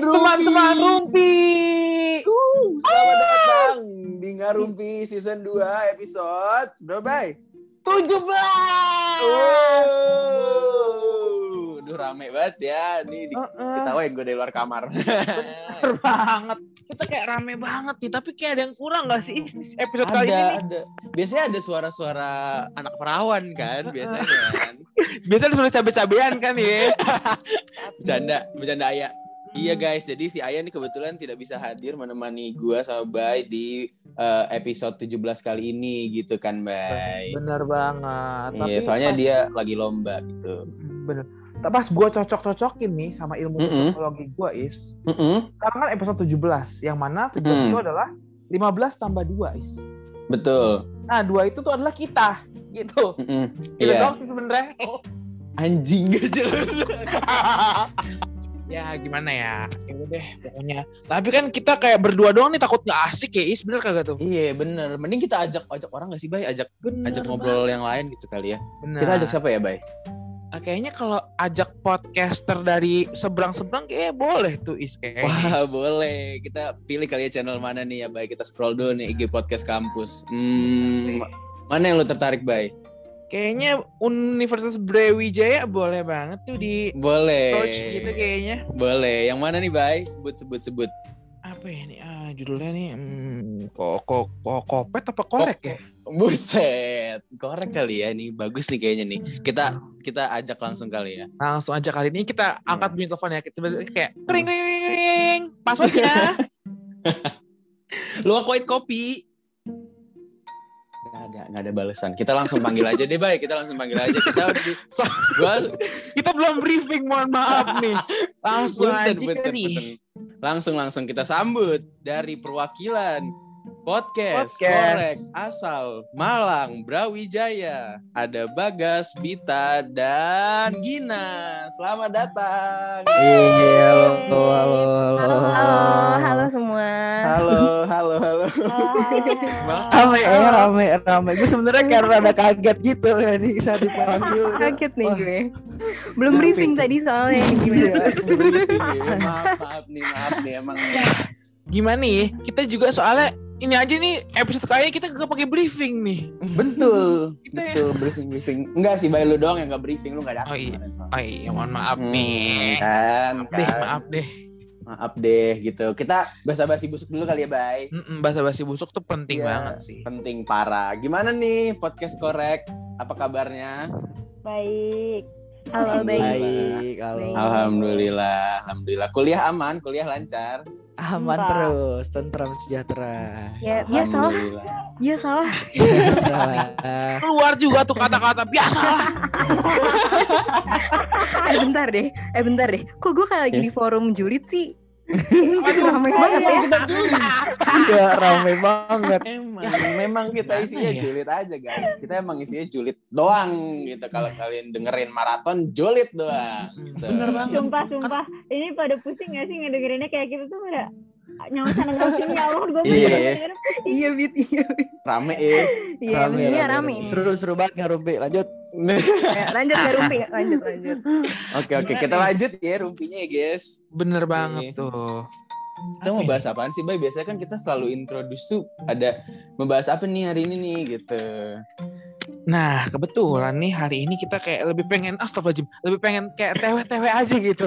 Rumpi. Teman-teman Rumpi. Uh, selamat datang di Ngarumpi season 2 episode berapa, Bay? 17. Oh, Duh rame banget ya. Nih di, Heeh. ketawain gue dari luar kamar. Bener banget. Kita kayak rame banget nih, tapi kayak ada yang kurang gak sih episode kali ada, ini? nih? ada. Biasanya ada suara-suara anak perawan kan, biasanya kan. Biasanya sudah cabe-cabean kan ya. Bercanda, bercanda Ayah. Iya guys, jadi si Ayah nih kebetulan tidak bisa hadir menemani gua sama Bay di eh, episode 17 kali ini gitu kan, Bay. Bener banget. Iya, soalnya pas- dia lagi lomba gitu. bener. Tapi pas gue cocok-cocokin nih sama ilmu Mm-mm. psikologi gue is, Mm-mm, sekarang kan episode 17, yang mana 17 Mm. itu adalah 15 tambah 2 is. Betul. Nah, dua itu tuh adalah kita, gitu. Gitu Iya. doang sih sebenarnya. Anjing gak jelas. ya gimana ya, ya deh pokoknya. Tapi kan kita kayak berdua doang nih takut nggak asik ya, is bener kagak tuh? Iya bener. Mending kita ajak ajak orang gak sih, Bay? Ajak Bener ajak ngobrol yang lain gitu kali ya. Bener. Kita ajak siapa ya, Bay? Ah, Kayaknya kalau ajak podcaster dari seberang-seberang kayak boleh tuh is kayak. Wah boleh. Kita pilih kali ya channel mana nih ya, Bay? Kita scroll dulu nih IG Podcast Kampus. Hmm, mana yang lo tertarik, Bay? Kayaknya Universitas Brawijaya boleh banget tuh di Boleh. approach gitu kayaknya. Boleh. Yang mana nih, Bay? Sebut sebut sebut. Apa ya nih? Ah, judulnya nih hmm, kok kok kok kopet apa korek ya? Buset. Korek kali ya nih. Bagus nih kayaknya nih. Kita kita ajak langsung kali ya. Langsung aja kali ini kita angkat bunyi telepon ya. Kita kayak ring ring ring ring. Passwordnya. Lu kopi. Gak ada, gak ada balasan. Kita langsung panggil aja deh, Bay. Kita langsung panggil aja. Kita udah di... So- Gua kita belum briefing, mohon maaf nih. Langsung aja punten. Langsung langsung kita sambut dari perwakilan podcast, Podcast. korek asal Malang Brawijaya. Ada Bagas, Bita, dan Gina. Selamat datang. Iya, halo, halo, halo. Halo, halo. Halo, halo, halo. Rame, eh, rame, rame. Gue sebenarnya karena ada kaget gitu ya nih saat dipanggil. Kaget nih gue. Belum briefing tadi soalnya gimana. Iya. Ya. maaf, maaf nih, maaf nih emang. Gimana nih? Kita juga soalnya ini aja nih episode kali ini kita gak pakai briefing nih. Betul, Kita ya. betul briefing briefing. Enggak sih, Bay lu doang yang enggak briefing, lu enggak datang. Oh iya. Oh iya, mohon maaf Hmm, nih. kan, Maaf deh, kan. maaf deh. Maaf deh gitu. Kita basa-basi busuk dulu kali ya, Bay. Mm-mm, Basa-basi busuk tuh penting Iya. banget sih. Penting parah. Gimana nih podcast korek? Apa kabarnya? Baik. Halo, baik. Baik, halo. Baik. Alhamdulillah, alhamdulillah. Kuliah aman, kuliah lancar. Aman Sumpah. terus, tentram sejahtera. Ya, Alhamdulillah. biasalah. Biasa. Keluar juga tuh kata-kata biasa lah. Eh bentar deh, eh bentar deh. Kok gue kayak lagi Ya. di forum julid sih? Aduh, ramai banget ya. Kita. Iya, rame banget. Emang. Memang kita isinya ya? julid aja, guys. Kita emang isinya julid doang gitu. Kalau kalian dengerin maraton julid doang. Gitu. Bener banget. Sumpah, sumpah. Ini pada pusing gak sih ngedengerinnya kayak gitu tuh pada nyawa sana nyawa ya Allah gue Iya. bener Iya, Bit. Iya, Bit. Rame ya. Iya, Rame, rame, rame. rame. Seru-seru banget ngerumpi. Lanjut. Ya, lanjut gak rumpi? Lanjut, lanjut. Oke oke kita lanjut ya rumpinya ya guys. Bener banget tuh. Kita mau bahas apaan sih Bay? Biasanya kan kita selalu introduce tuh ada membahas apa nih hari ini nih gitu. Nah, kebetulan nih hari ini kita kayak lebih pengen astagfirullahaladzim, lebih pengen kayak tewe-tewe aja gitu.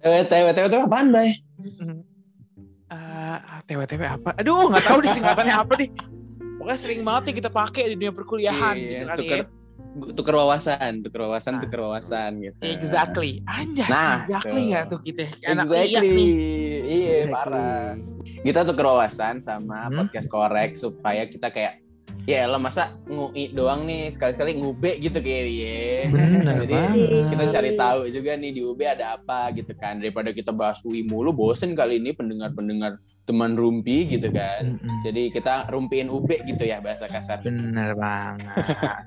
Tewe tewe tewe tewe apaan Bay? Eh, tewe-tewe apa? Aduh, nggak tahu di singkatannya apa nih. Pokoknya sering banget nih kita pakai di dunia perkuliahan Iya, gitu kan tuker, ya. Tuker wawasan, tuker wawasan, Nah. tuker wawasan gitu. Exactly. Anjas, Nah, exactly nggak tuh kita? Anak Exactly. nih. Iya, parah. Kita tuker wawasan sama Hmm. podcast korek supaya kita kayak ya lah masa ngui doang nih sekali-sekali ngube gitu kayak ya. Jadi banget. kita cari tahu juga nih di UB ada apa gitu kan daripada kita bahas UI mulu bosen kali ini pendengar-pendengar teman rumpi gitu kan. Jadi kita rumpiin UB gitu ya bahasa kasar. Bener banget.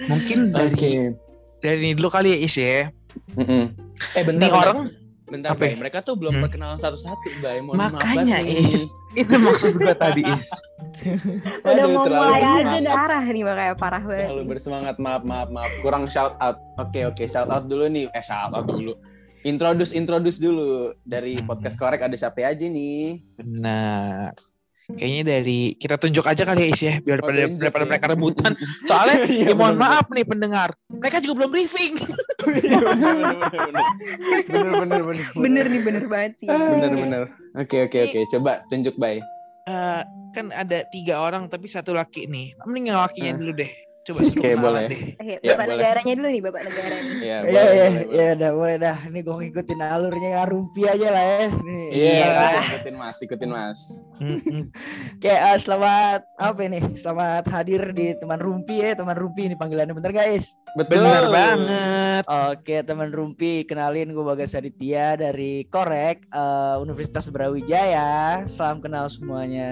Mungkin dari dari ini dulu kali ya Is ya. Mm-mm. Eh bentar, Nih bentar. orang bentar, Apa Bay. ya? Mereka tuh belum Hmm. perkenalan satu-satu, Bay. Mohon maaf makanya nih. Is. Itu maksud gue tadi Is. Udah Aduh, mau terlalu mulai aja bersemangat. dah. Parah nih makanya parah banget. Terlalu bersemangat. Maaf, maaf, maaf. Kurang shout out. Oke, oke. Shout out dulu nih. Eh, shout out dulu. Introduce introduce dulu dari Hmm. podcast korek ada siapa aja nih? Benar. Kayaknya dari kita tunjuk aja kali ya Is ya biar Oh, daripada, tunjuk daripada ya. mereka rebutan. Soalnya Iya, ya mohon maaf nih pendengar, mereka juga belum briefing. Bener bener bener bener nih, bener banget sih. bener bener. Oke oke oke coba tunjuk bay. Eh, kan ada tiga orang tapi satu laki nih. Mending yang lakinya Eh. dulu deh. Coba Oke, boleh. deh. Oke, Ya, bapak boleh. negaranya dulu nih, bapak negara nih. Iya Iya iya boleh, iya udah boleh dah. Ini gue ngikutin alurnya Rumpi aja lah ya. Nih. Iya, Iya. ikutin mas, ikutin mas. Kayak ah, selamat apa ini? Selamat hadir di teman Rumpi ya, teman Rumpi ini panggilannya bener guys. Betul. Benar banget. Oke teman Rumpi, kenalin gue Bagas Aditya dari Korek eh, Universitas Brawijaya. Salam kenal semuanya.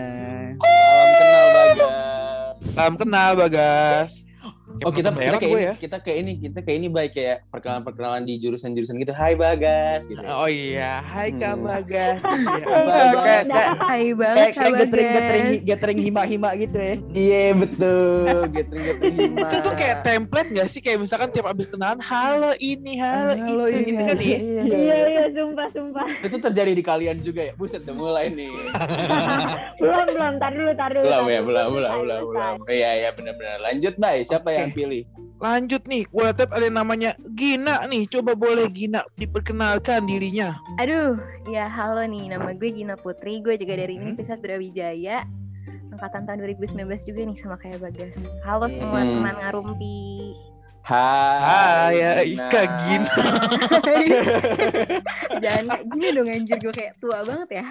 Salam kenal Bagas. Salam kenal Bagas. Oh kita kita Kayak ya. kita kayak ini kita kayak ini baik kayak perkenalan perkenalan di jurusan jurusan gitu. Hai Bagas gitu. Oh iya, hai Kak Hmm. Bagas. Iya. Kayak- Bagas. Hai banget, Kayak gathering gathering Bagas. gathering hima-hima gitu ya. Iya betul. Gathering gathering hima. Itu tuh kayak template gak sih? Kayak misalkan tiap abis kenalan, halo ini, halo, Halo, itu. iya, gitu kan ya? iya. Iya iya sumpah sumpah. itu terjadi di kalian juga ya. Buset udah mulai nih. belum belum tar dulu tar dulu. belum ya, belum belum belum belum. Iya iya benar-benar. Lanjut Bay, siapa Oke. Yang pilih? Lanjut nih, gue lihat ada yang namanya Gina nih. Coba boleh Gina diperkenalkan dirinya. Aduh, ya halo nih, nama gue Gina Putri, gue juga dari Hmm. Universitas Brawijaya Angkatan tahun 2019 juga nih sama kayak Bagas Halo semua Hmm. teman ngarumpi Hai. Hai, Ika Gina. Jangan kayak gini dong anjir, gue kayak tua banget ya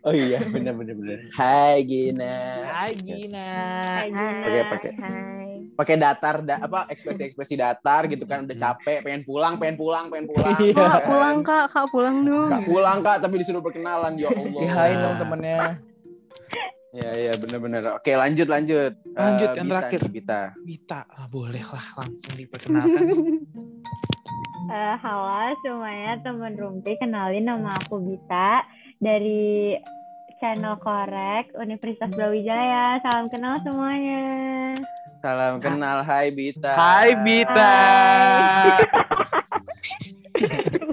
Oh iya, benar benar benar. Hai Gina. Hai Gina. Hai, Gina. Pakai. hai Pakai datar da, apa ekspresi-ekspresi datar gitu kan udah capek, pengen pulang, pengen pulang, pengen pulang. Iya. Kak pulang kak, kak pulang dong Kak pulang Kak, tapi disuruh perkenalan ya Allah. Di hai dong temennya. Iya iya benar-benar. Oke lanjut lanjut. Lanjut, Eh, yang Bita terakhir. nih, Bita. Bita, ah, boleh lah langsung diperkenalkan. Eh, halo semuanya teman Rumpi, kenalin nama aku Bita dari channel Korek Universitas Brawijaya. Salam kenal semuanya. Salam kenal, Hai Bita. Hai Bita.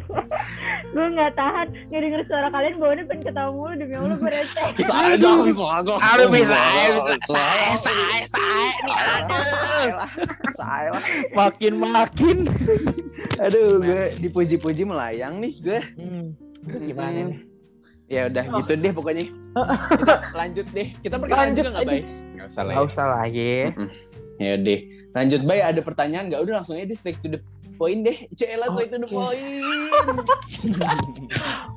gue nggak tahan nggak denger suara kalian bawaannya pengen ketawa mulu demi Allah gue receh. Bisa aja, bisa aja. Aduh bisa, bisa, saya, saya, saya. Makin makin. Aduh, gue dipuji-puji melayang nih gue. Hmm, gimana nih? Ya udah gitu deh pokoknya. Kita lanjut deh. Kita Lanjut juga nggak baik? Nggak usah lah. Gak Ya. usah lah ya. ya deh. Lanjut baik. Ada pertanyaan nggak? Udah langsung aja deh straight to the point deh. Cela straight to the point.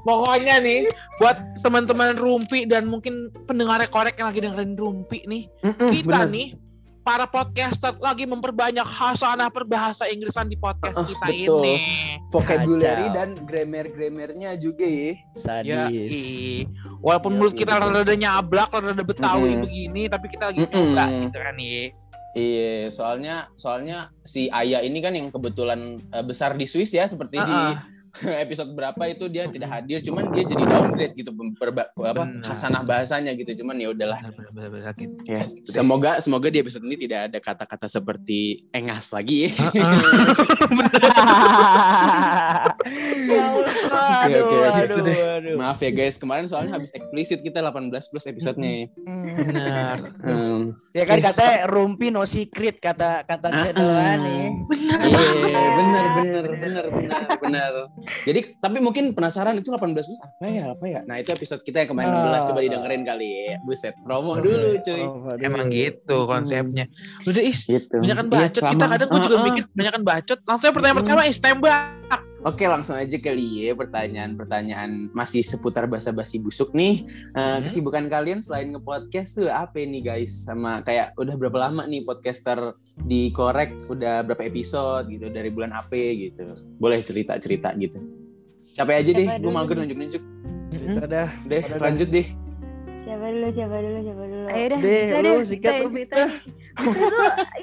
Pokoknya nih, buat teman-teman Rumpi dan mungkin pendengar korek yang lagi dengerin Rumpi nih, kita bener. nih para podcaster lagi memperbanyak hasanah perbahasa Inggrisan di podcast Ah, kita betul. ini. vocabulary Kacau. dan grammar-grammarnya juga ya. Ya, Sadis. i. walaupun Iya, mulut iya, kita betul. rada Betawi, rada Betawi Mm-mm. begini, tapi kita lagi Mm-mm. nyoba gitu kan nih. Iya, soalnya soalnya si Ayah ini kan yang kebetulan eh, besar di Swiss ya, seperti di Ah, episode berapa itu dia tidak hadir, cuman dia jadi downgrade gitu perba, apa Benar. hasanah bahasanya gitu, cuman ya udahlah. Gitu. Yes. Semoga semoga di episode ini tidak ada kata-kata seperti engas lagi. Ya. Oke, oke, oke. Maaf ya guys, kemarin soalnya habis eksplisit kita 18 plus episodenya. Hmm. Benar. Hmm. Ya kan katanya rumpi no secret kata kata Ah, channel ah. nih. Iya, benar benar benar benar benar. Jadi tapi mungkin penasaran itu 18 plus apa ya? Apa ya? Nah, itu episode kita yang kemarin 16 coba didengerin kali ya. Buset, promo dulu cuy. Oh. Emang gitu konsepnya. Udah is, Gitu. banyak kan Iya, bacot kita kelamaan. kadang gue juga Ah, ah. mikir banyak kan bacot. Langsung aja pertanyaan pertama is tembak. Oke langsung aja kali ya pertanyaan-pertanyaan masih seputar basa-basi busuk nih. Eh, Hmm. Kesibukan kalian selain nge-podcast tuh apa nih guys? Sama kayak udah berapa lama nih podcaster di Korek? Udah berapa episode gitu? Dari bulan apa gitu? Boleh cerita-cerita gitu. Capek aja deh, Siapa gue dulu mager nunjuk-nunjuk. Cerita dah. Deh, Udah, lanjut deh. Siapa dulu, siapa dulu, siapa dulu. Ayo dah, Deh, udah lu deh, sikat kita- lu, kita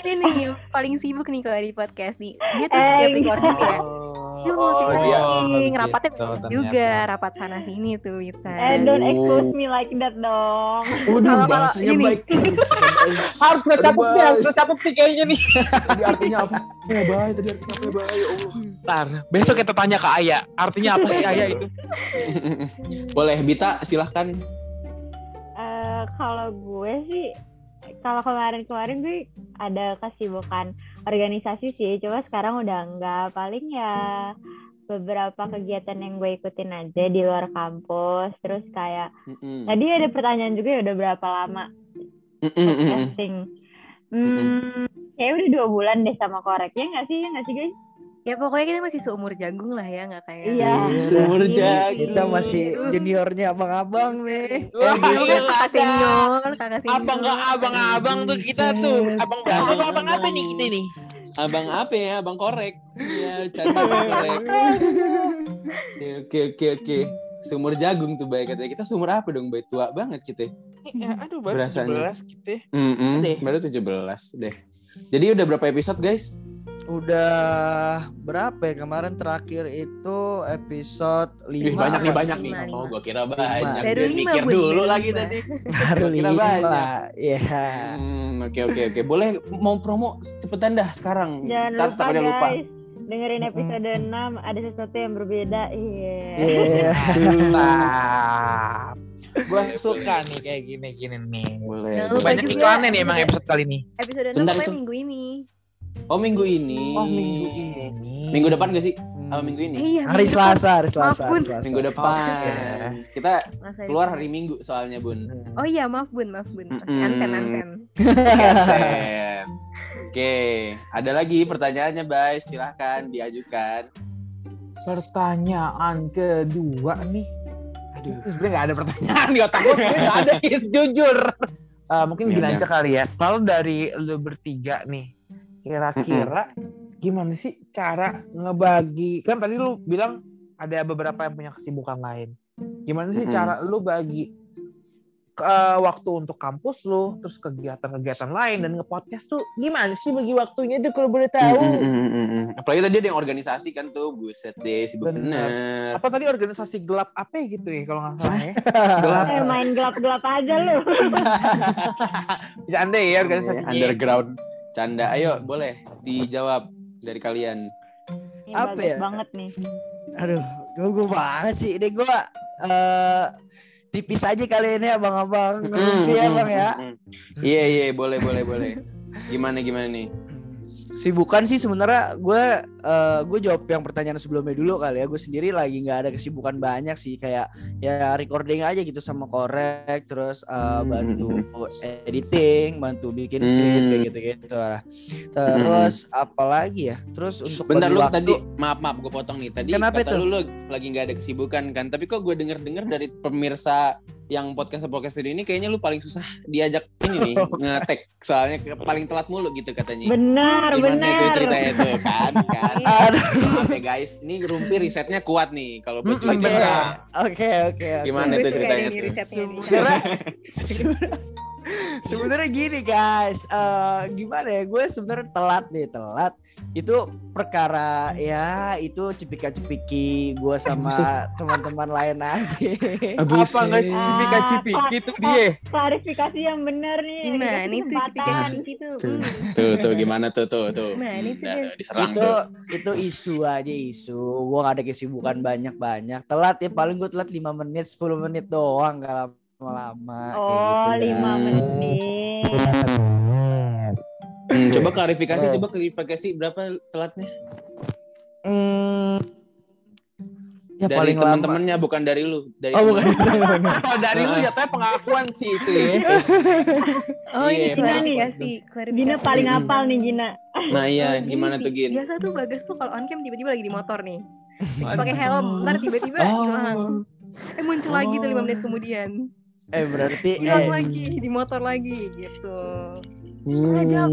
ini nih paling sibuk nih kalau di podcast nih. Dia tuh tiap recording ya. Yuk, Oh, multitasking. gitu Rapatnya banyak ternyata. juga, rapat sana sini tuh Wita. Eh, don't expose me like that dong. Kalau bahasanya ini. baik. Harus kita catat nih, harus kita catat nih kayaknya nih. Tadi artinya apa? Ya, baik. Tadi artinya apa, ya, baik? Ya Allah. Ntar, besok kita tanya ke Aya. Artinya apa sih Aya itu? Boleh, Bita, silahkan. Eh, kalau gue sih kalau kemarin-kemarin gue ada kesibukan organisasi sih, coba sekarang udah enggak. Paling ya beberapa kegiatan yang gue ikutin aja di luar kampus. Terus kayak Mm-mm. tadi ada pertanyaan juga ya udah berapa lama podcasting. Hmm, kayak udah dua bulan deh sama koreknya nggak sih? Ya nggak sih guys? Ya pokoknya kita masih seumur jagung lah ya, nggak kayak. Iya. Seumur Ini jagung. Kita masih juniornya abang-abang nih. Wah, Iya, iya. kakak senior, kakak senior. Abang abang-abang tuh kita tuh. Abang apa abang apa nih kita nih? Abang apa ya? Abang korek. Iya, cari abang korek. Oke, oke, oke, oke. Sumur jagung tuh baik katanya. Kita sumur apa dong, baik tua banget kita. Ya, aduh baru Berasanya. 17 gitu. Mm-mm, Deh. baru 17 deh. Jadi udah berapa episode, guys? Udah berapa ya kemarin terakhir itu episode 5 Ih, banyak nih, banyak nih. Oh, gua kira banyak. Baru lima, mikir Bun, dulu baru lagi lima. tadi. baru Gua kira lima. banyak. Iya. Hmm, oke, oke, oke. Boleh mau promo cepetan dah sekarang. Jangan lupa guys. lupa. Dengerin episode 6 ada sesuatu yang berbeda. Iya. Iya. Mantap. Gua suka nih kayak gini-gini nih. Boleh. Banyak iklannya nih emang episode- episode kali ini. Episode 6 Bentar, pokoknya itu. minggu ini. Oh, minggu ini. Oh minggu ini. Minggu depan gak sih? Hmm. Oh, minggu ini. Eh, iya, Hari. Selasa, hari Selasa, Maaf, hari Bun. Selasa. Minggu depan. Oke. Kita Masa keluar hari Minggu soalnya, Bun. Oh iya, maaf Bun, maaf Bun. Mm-mm. Anten, anten. Cancel. Oke, ada lagi pertanyaannya, Bay. Silahkan diajukan. Pertanyaan kedua nih. Aduh, sebenarnya nggak ada pertanyaan di otak gue. nggak ada, Is, jujur. Eh, mungkin Ya gini aja kali ya. Kalau dari lu bertiga nih, kira-kira gimana sih cara ngebagi? Kan tadi lu bilang ada beberapa yang punya kesibukan lain. Gimana sih cara lu bagi eh, waktu untuk kampus lu, terus kegiatan-kegiatan lain dan nge-podcast tuh gimana sih bagi waktunya tuh kalau boleh tahu? Apalagi tadi ada yang organisasi kan tuh, buset deh, sibuk Bener. bener. Apa tadi organisasi gelap apa gitu ya kalau nggak salah ya? Gelap. Eh, main gelap-gelap aja lu. Bisa anda ya organisasi Underground. Canda, ayo boleh dijawab dari kalian. Ini Apa bagus ya? banget nih. Aduh, gue gue banget sih. Ini gue eh tipis aja kali ini abang-abang. Mm, Iya mm, bang ya. mm, mm. Iya iya boleh boleh boleh. Gimana gimana nih? Sibukan sih sebenarnya gue eh gue jawab yang pertanyaan sebelumnya dulu kali ya. Gue sendiri lagi nggak ada kesibukan banyak sih kayak ya recording aja gitu sama korek, terus Hmm. bantu editing, bantu bikin script Hmm. kayak gitu-gitu lah. Terus apalagi ya? Terus untuk Bentar lu waktu, tadi maaf maaf gue potong nih. Tadi Kenapa kata itu? lu, lu lagi nggak ada kesibukan kan. Tapi kok gue denger dengar dari pemirsa yang podcast podcast ini kayaknya lu paling susah diajak ini nih ngetek soalnya paling telat mulu gitu katanya. Benar, Gimana benar. itu ceritanya itu kan kan. Aduh. Maaf ya guys, ini Rumpi risetnya kuat nih. Kalau buat Hmm. Oke oke. oke. Gimana itu ceritanya tuh? Sebenarnya sebenarnya gini guys, eh gimana ya? Gue sebenarnya telat nih, telat. Itu perkara ya itu cepika-cepiki gue sama teman-teman lain aja. Apa nggak sih Ah, cipika cipiki itu dia? Klarifikasi yang benar nih. Gimana itu cipika-cipiki tuh? Tuh, Hmm. tuh, tuh gimana tuh, tuh, tuh. Itu, guys? diserang itu tuh. itu isu aja isu. Gue gak ada kesibukan banyak-banyak. Telat ya paling gue telat 5 menit, 10 menit doang gak kayak Oh, gitu, lima guys. menit. Hmm, coba klarifikasi, coba klarifikasi berapa telatnya? Hmm, ya dari paling lama. teman-temannya bukan dari lu, dari Oh bukan. Kalau dari lu jatuhnya pengakuan sih itu ya. Oh Iya, ini benar. klarifikasi, klarifikasi. Gina paling Mm-mm. apal nih Gina. Nah iya, Oh, gimana sih. tuh Gin? Biasa tuh Bagas tuh kalau on cam tiba-tiba lagi di motor nih. Pakai helm, ntar tiba-tiba Oh. hilang. Eh muncul lagi tuh 5 menit kemudian. Eh berarti Hilang eh, lagi di motor lagi gitu. Setengah jam.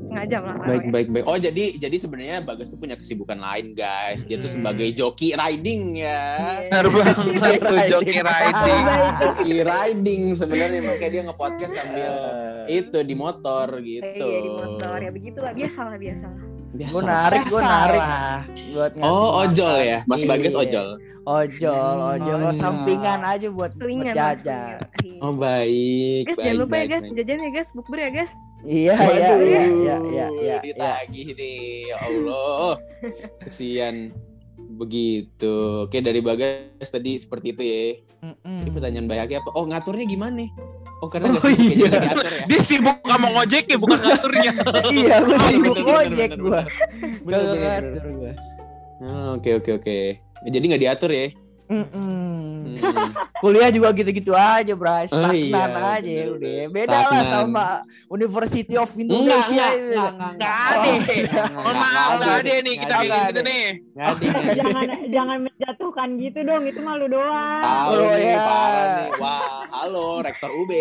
Setengah jam lah Hmm. Baik, ya. baik, baik. Oh jadi, jadi sebenarnya Bagas tuh punya kesibukan lain guys. Dia tuh Hmm. sebagai joki riding ya. Benar banget tuh joki riding. Joki riding sebenarnya makanya dia nge-podcast sambil eh, itu di motor Eh, gitu. Iya di motor ya begitulah biasa lah biasa lah. Biasa. Gue narik, gue narik lah. buat ngasih Oh, ojol makan. ya. Mas Bagas Iya. ojol. Ojol, ojol. Oh, Oh, iya. sampingan aja buat Selingan jajan. Oh, baik. Guys, baik, jangan lupa ya guys, baik. jajan ya guys, bukber ya guys. Iya, iya, iya, iya, iya, iya. ditagih nih, ya Allah. Kesian begitu. Oke, dari Bagas tadi seperti itu ya. Mm-mm. Ini pertanyaan banyak apa? Oh, ngaturnya gimana nih? Oh, karena Oh, sibuk iya. diatur ya. Dia sibuk sama ngojeknya bukan ngaturnya. Iya, gue sibuk Bener, bener, ojek bener, Gak ngatur gue. Oh, Oke, oke, oke. Jadi nggak diatur ya? Mm-mm. Hmm. Kuliah juga gitu-gitu aja, Bray. Stagnan iya, aja bener. udah. Beda lah sama University of Indonesia. enggak, itu. enggak, enggak, Nggak enggak. ada. Oh enggak, maaf enggak nggak ada nih kita kayak gitu nih. Jangan jangan menjatuhkan gitu dong, itu malu doang. Tahu Oh, nih, ya. parah nih. Wah, halo Rektor UB.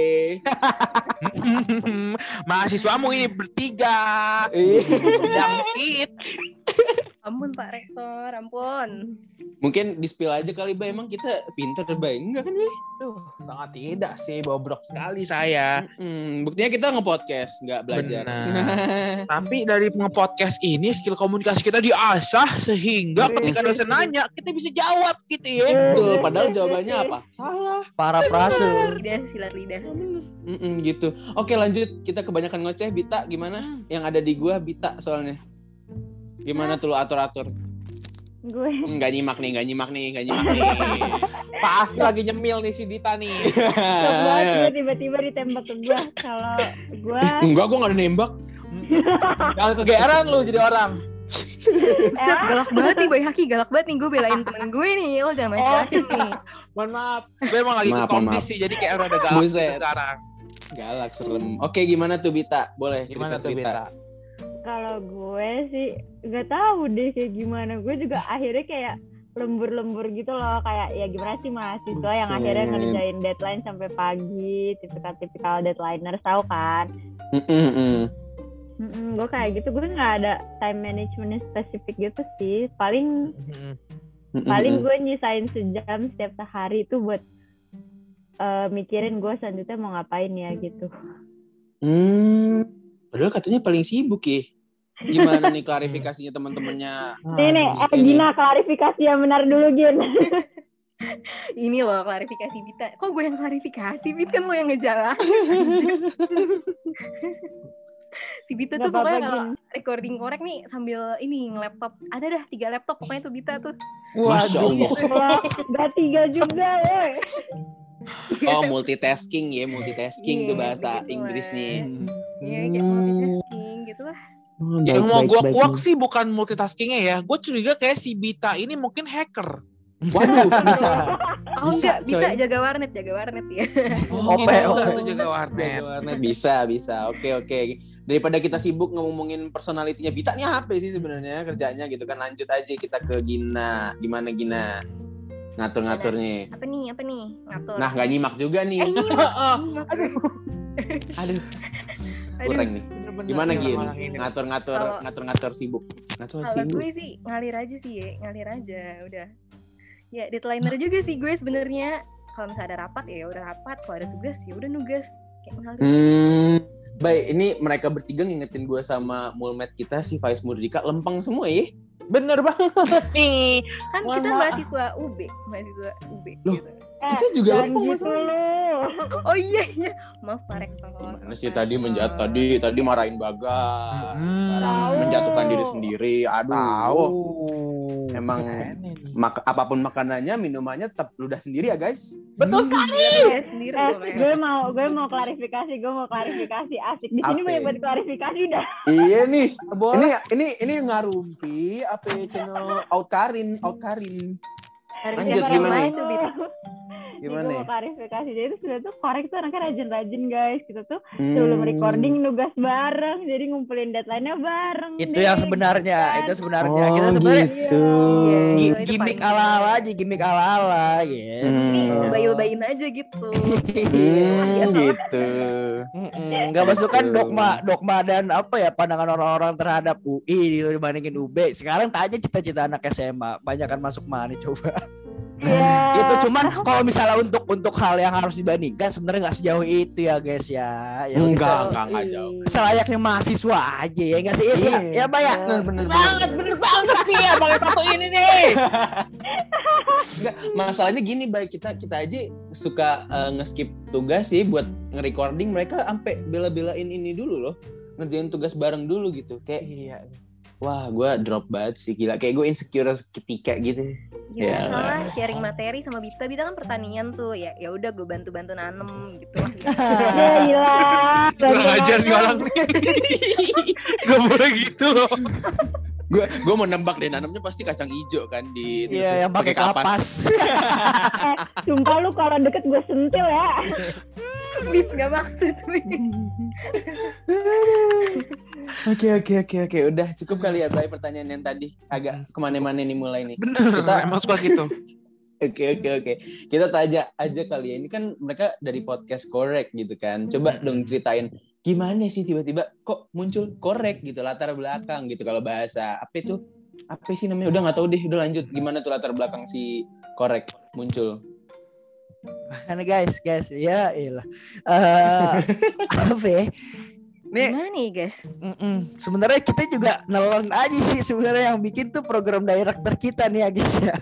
Mahasiswamu ini bertiga. Iya. Jangkit. Ampun Pak Rektor, ampun. Mungkin di spill aja kali, Bay. Emang kita pinter, Bay. Enggak kan, Bay? Duh, sangat tidak sih, bobrok sekali saya. Hmm, buktinya kita nge-podcast, nggak belajar. Benar. Tapi dari nge-podcast ini skill komunikasi kita diasah sehingga ketika dosen nanya kita bisa jawab gitu ya. Betul, padahal jawabannya apa? Salah. Para prase. Lidah, silat lidah. Mm-mm, gitu. Oke, lanjut. Kita kebanyakan ngoceh. Bita, gimana? Yang ada di gua, Bita soalnya. Gimana tuh lu atur-atur? Gue Enggak nyimak nih, enggak nyimak nih, enggak nyimak nih. Pasti lagi nyemil nih si Dita nih. gue tiba-tiba ditembak ke gue. Kalau gue Enggak, gua enggak ada nembak. Jangan kegeeran lu jadi orang. Set, galak banget nih Boy Haki, galak banget nih gue belain temen gue nih. Lo jangan macam-macam nih. Mohon maaf. Gue emang lagi Maaf, sih jadi kayak rada galak sekarang. Galak, serem. Oke, gimana tuh Bita? Boleh cerita-cerita. Kalau gue sih gak tahu deh kayak gimana. Gue juga akhirnya kayak lembur-lembur gitu loh kayak ya gimana sih mahasiswa yang akhirnya ngerjain deadline sampai pagi tipikal-tipikal deadlineer tahu kan Mm-mm-mm. Mm-mm, gue kayak gitu gue nggak ada time management spesifik gitu sih paling Hmm. Mm-mm. paling gue nyisain sejam setiap sehari itu buat eh, mikirin gue selanjutnya mau ngapain ya gitu Hmm. Padahal katanya paling sibuk ya. Gimana nih klarifikasinya teman-temannya? nih nih eh, ini. Gina klarifikasi yang benar dulu Gin Ini loh klarifikasi Bita. Kok gue yang klarifikasi? Bit kan lo yang ngejalan. si Bita tuh apa-apa, pokoknya kalau recording korek nih sambil ini nge-laptop. Ada dah tiga laptop pokoknya tuh Bita tuh. Masya Allah. Wah, gak tiga juga ya Oh, multitasking ya, multitasking Iya, tuh bahasa begitu Inggrisnya. Iya kayak multitasking gitu lah. Yang baik, mau baik, gue kuak sih bukan multitaskingnya ya. Gue curiga kayak si Bita ini mungkin hacker. Waduh, bisa. Oh Bisa, enggak, bisa coy. jaga warnet, jaga warnet ya. Oh, Ope, gitu, tuh jaga warnet. Bisa, bisa. Oke, oke. Daripada kita sibuk ngomongin personalitinya Bita nih apa sih sebenarnya kerjanya gitu kan. Lanjut aja kita ke Gina. Gimana Gina? Ngatur-ngaturnya. Apa nih? Apa nih? Ngatur. Nah, nggak nyimak juga nih. eh nyimak. nyimak. Aduh, Aduh. Kurang nih. Gimana Gin? Ngatur-ngatur, ngatur-ngatur sibuk. Ngatur Kalau sibuk. gue sih ngalir aja sih ya, ngalir aja udah. Ya deadlineer juga sih gue sebenarnya. Kalau misalnya ada rapat ya udah rapat, kalau ada tugas ya udah nugas. Hmm, baik. Ini mereka bertiga ngingetin gue sama mulmet kita si Faiz Murdika lempeng semua ya. Bener banget nih. Kan Mohon kita mahasiswa UB, mahasiswa UB Loh, gitu. Eh, Kita juga lempeng gitu Oh iya iya. Maaf Pak Rektor. Gimana sih tadi menjat tadi tadi marahin Bagas. Hmm. Sekarang menjatuhkan diri sendiri. Aduh. Tahu. Emang mak- apa pun makanannya, minumannya tetap ludah sendiri ya, guys. Betul sekali. Iya, sendiri Eh, pokoknya. gue mau gue mau klarifikasi gue mau klarifikasi asik di sini banyak ya? banget klarifikasi udah iya nih. Boleh. Ini ini ini ngarumpi apa ya, channel Outkarin, Outkarin. Lanjut, gimana nih? Bit. Gimana Gue ya? mau klarifikasi jadi itu sebenarnya tuh korek tuh anaknya rajin-rajin guys kita tuh sebelum recording nugas bareng jadi ngumpulin deadline-nya bareng Itu deh, yang sebenarnya, gitu kan. itu sebenarnya. Oh, Kita sebenarnya gitu. Iya, itu gimmick paling- ala-ala aja, gimmick ala-ala gitu. Hmm. bail-bailin aja gitu. Hmm, gitu. Mm-mm, Nggak masuk kan dogma dogma dan apa ya pandangan orang-orang terhadap UI gitu dibandingin UB. Sekarang tanya cita-cita anak SMA, banyak kan masuk mana coba. Iya. Gitu cuman kalau misalnya untuk untuk hal yang harus dibandingkan sebenarnya nggak sejauh itu ya guys ya. Ya Enggak, se- enggak, enggak jauh. Selayaknya mahasiswa aja ya nggak sih? Ya, sih, Iya. ya Mbak ya. Bener, bener, Banget, bener banget sih ya Bang satu ini nih. Enggak, masalahnya gini baik kita kita aja suka eh, nge-skip tugas sih buat nge-recording mereka sampai bela-belain ini dulu loh ngerjain tugas bareng dulu gitu kayak Iya. Wah gue drop banget sih gila kayak gue insecure seketika gitu Ya, Ya. salah sharing materi sama Bita. Bita kan pertanian tuh. Ya ya udah gue bantu-bantu nanem gitu. Ya gila. Kurang ajar nih orang nih. Gak boleh gitu loh. gue gue mau nembak deh nanamnya pasti kacang hijau kan di Iya tuh, yang pakai kapas. Eh, sumpah lu kalau deket gue sentil ya. Bit nggak maksud. Oke oke oke oke udah cukup kali ya Bay pertanyaan yang tadi agak ke mana-mana nih mulai nih. Bener, Kita- emang suka gitu. Oke oke oke kita tanya aja kali ya ini kan mereka dari podcast korek gitu kan. Coba dong ceritain gimana sih tiba-tiba kok muncul korek gitu latar belakang gitu kalau bahasa apa itu apa sih namanya udah nggak tahu deh udah lanjut gimana tuh latar belakang si korek muncul. Karena guys, guys, ya iyalah. Eh apa ya? Nih, Gimana nih guys? mm-mm. sebenarnya kita juga nelen aja sih sebenarnya yang bikin tuh program director kita nih ya guys ya.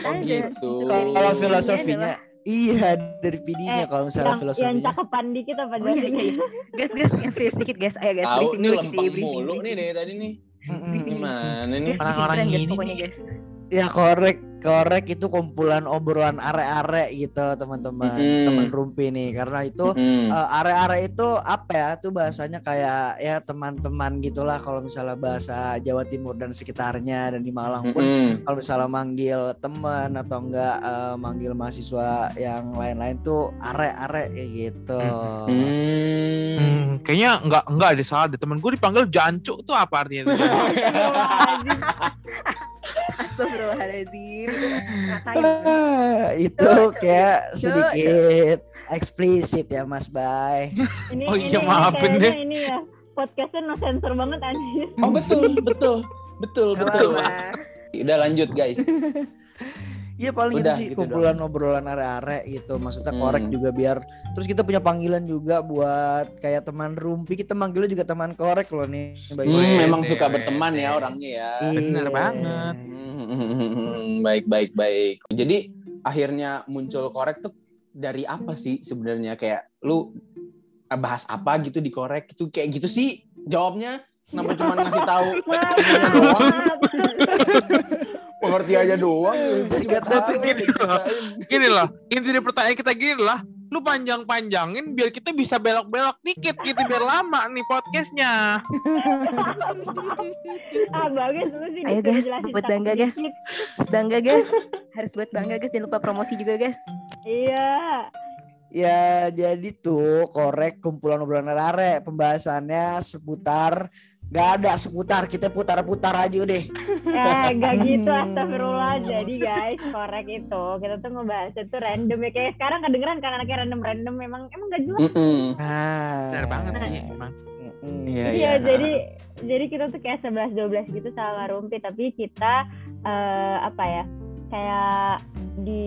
Oh gitu. Kalau ini filosofinya adalah- iya dari PD-nya Eh, kalau misalnya Yang, yang filosofinya. cakepan dikit apa Oh iya iya. iya. Guys guys yang serius dikit guys. Ayo guys. Tahu dulu, lempeng briefing, mulu nih dari tadi nih. Gimana nih? Orang-orang briefing guys, ini pokoknya guys. Ya korek, korek itu kumpulan obrolan are-are gitu teman-teman, Mm-mm. teman rumpi nih. Karena itu Mm-mm. eh, are-are itu apa ya? Tuh bahasanya kayak ya teman-teman gitulah kalau misalnya bahasa Jawa Timur dan sekitarnya dan di Malang pun Mm-mm. kalau misalnya manggil teman atau enggak eh, manggil mahasiswa yang lain-lain tuh are-are kayak gitu. Hmm. Hmm, kayaknya enggak enggak ada salah deh. Temen gue dipanggil jancu tuh apa artinya? Astagfirullahaladzim. Ah, itu Cuk, kayak sedikit eksplisit ya Mas Bay. Ini, Oh iya, ini maafin deh. Ini ya podcastnya no sensor banget anjir. Oh betul, betul, betul, betul. Udah lanjut guys. Iya paling Udah, itu sih gitu kumpulan obrolan are-are gitu. Maksudnya korek Hmm. juga biar terus kita punya panggilan juga buat kayak teman rumpi. Kita manggilnya juga teman korek loh nih. Hmm, memang suka berteman ya orangnya ya. Bener Iya. banget. Hmm, baik, baik, baik. Jadi akhirnya muncul korek tuh dari apa sih sebenarnya kayak lu bahas apa gitu di korek itu kayak gitu sih jawabnya kenapa cuma ngasih tahu doang pengertiannya doang Singkat Tahu, gini diceritain. Gini loh, inti dari pertanyaan kita gini lah. Lu panjang-panjangin biar kita bisa belok-belok dikit gitu biar lama nih podcastnya. Ah bagus lu sih. Ayo, guys, buat bangga, guys. Bangga guys. Harus buat bangga guys. Jangan lupa promosi juga guys. Iya. Ya jadi tuh korek kumpulan obrolan are pembahasannya seputar Gak ada seputar kita putar-putar aja deh. Eh gak gitu astagfirullah. Jadi guys, korek itu kita tuh ngebahas itu random ya kayak sekarang kedengeran kan anaknya random-random memang emang gak jelas. Mm-mm. Nah, Bener banget sih emang. Mm-mm. Iya, Iya, iya. jadi jadi kita tuh kayak 11 12 gitu sama Rumpi tapi kita eh, apa ya? Kayak di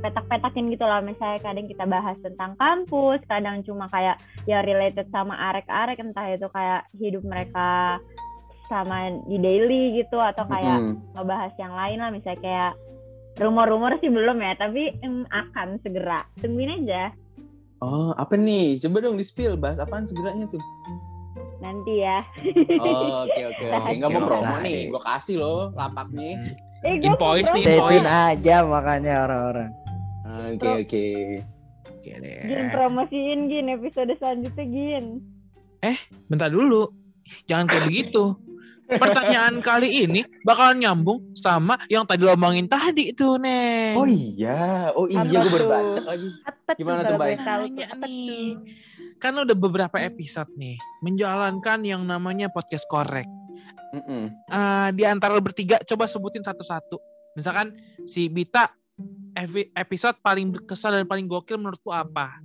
petak-petakin gitu lah misalnya kadang kita bahas tentang kampus, kadang cuma kayak ya related sama arek-arek entah itu kayak hidup mereka sama di daily gitu atau kayak Mm-mm. ngebahas yang lain lah misalnya kayak rumor-rumor sih belum ya tapi em, akan segera tungguin aja Oh, apa nih? Coba dong di-spill bahas apaan segeranya tuh? nanti ya Oh, oke oke oke. Enggak mau promo nih, gua kasih loh lapaknya. Eh, Invoice nih, invoice. aja makanya orang-orang. Oke oke. Oke Gin deh. promosiin Gin episode selanjutnya Gin Bentar dulu. Jangan kayak begitu. Pertanyaan kali ini bakalan nyambung sama yang tadi lo omongin tadi tuh, Neng. Oh iya, oh iya gue baru baca lagi. Apa Gimana tuh Bay? Apa nih. tuh? Kan udah beberapa episode nih menjalankan yang namanya podcast korek. Mm-mm. Eh, di antara lo bertiga coba sebutin satu-satu. Misalkan si Bita episode paling berkesan dan paling gokil menurut lu apa?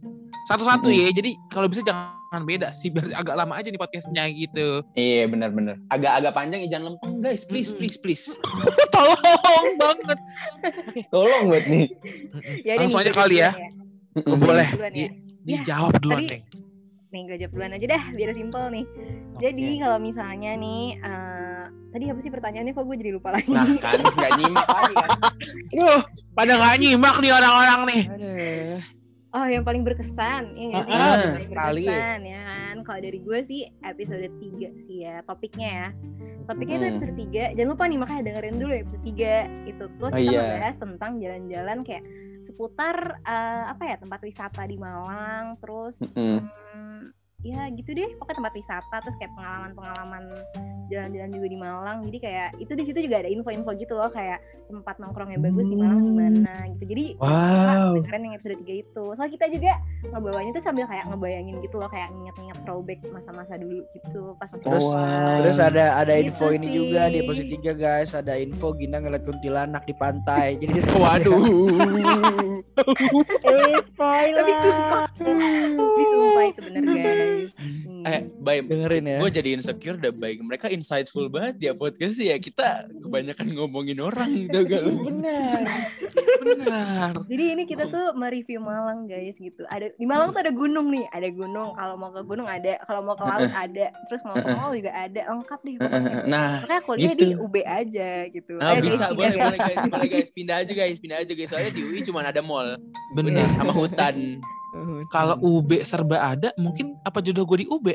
Satu-satu Mm-mm. ya. Jadi kalau bisa jangan beda sih biar agak lama aja nih podcastnya gitu. Iya benar-benar. Agak-agak panjang jangan lempeng guys, please please please. Tolong banget. Tolong buat nih. Ya Langsung aja kali ya. Oh, boleh. Duluan ya. Di, dijawab duluan, tadi- Neng. Nih gue jawab duluan aja dah biar simpel nih. Jadi kalau misalnya nih eh, tadi apa sih pertanyaannya kok gue jadi lupa lagi. Nah kan nggak nyimak lagi kan. Wah, pada nggak nyimak nih orang-orang nih. Aduh. Oh, yang paling berkesan, ya nggak sih? Ah, Yang paling sekali. berkesan, ya kan? Kalau dari gue sih episode 3 sih ya, topiknya ya. Topiknya itu Hmm. episode 3. Jangan lupa nih, makanya dengerin dulu episode 3. Itu tuh Oh, kita iya. ngebahas tentang jalan-jalan kayak seputar eh, apa ya, tempat wisata di Malang, terus Mm-mm. hmm, ya gitu deh, pokoknya tempat wisata terus kayak pengalaman-pengalaman jalan-jalan juga di Malang. Jadi kayak itu di situ juga ada info-info gitu loh kayak tempat nongkrong yang bagus di Malang gimana gitu. Jadi Wow. dengerin yang episode 3 itu. Soalnya kita juga ngebawanya tuh sambil kayak ngebayangin gitu loh kayak nginget-nginget throwback masa-masa dulu gitu pas masih Terus- sekolah. Terus ada ada Gitu info ini juga di sih. episode 3 guys, ada info Gina ngeliat kuntilanak di pantai. Jadi Waduh. Eh, spoiler. Tapi sumpah, tapi sumpah itu bener guys. Eh, Bay, dengerin ya. gue jadi insecure udah baik. Mereka insightful banget ya podcast ya. Kita kebanyakan ngomongin orang gitu gak lu? Benar. Benar. Jadi ini kita tuh mereview Malang guys gitu. Ada di Malang tuh ada gunung nih, ada gunung. Kalau mau ke gunung ada, kalau mau ke laut ada, terus mau ke mall juga ada, lengkap deh. pokoknya. Nah, Makanya kuliah di gitu. UB aja gitu. Nah, Eh, bisa guys, boleh boleh guys, boleh guys pindah aja guys, pindah aja guys. Soalnya di UI cuma ada mall, Benar. sama hutan. Kalau UB serba ada, mungkin apa jodoh gue di UB?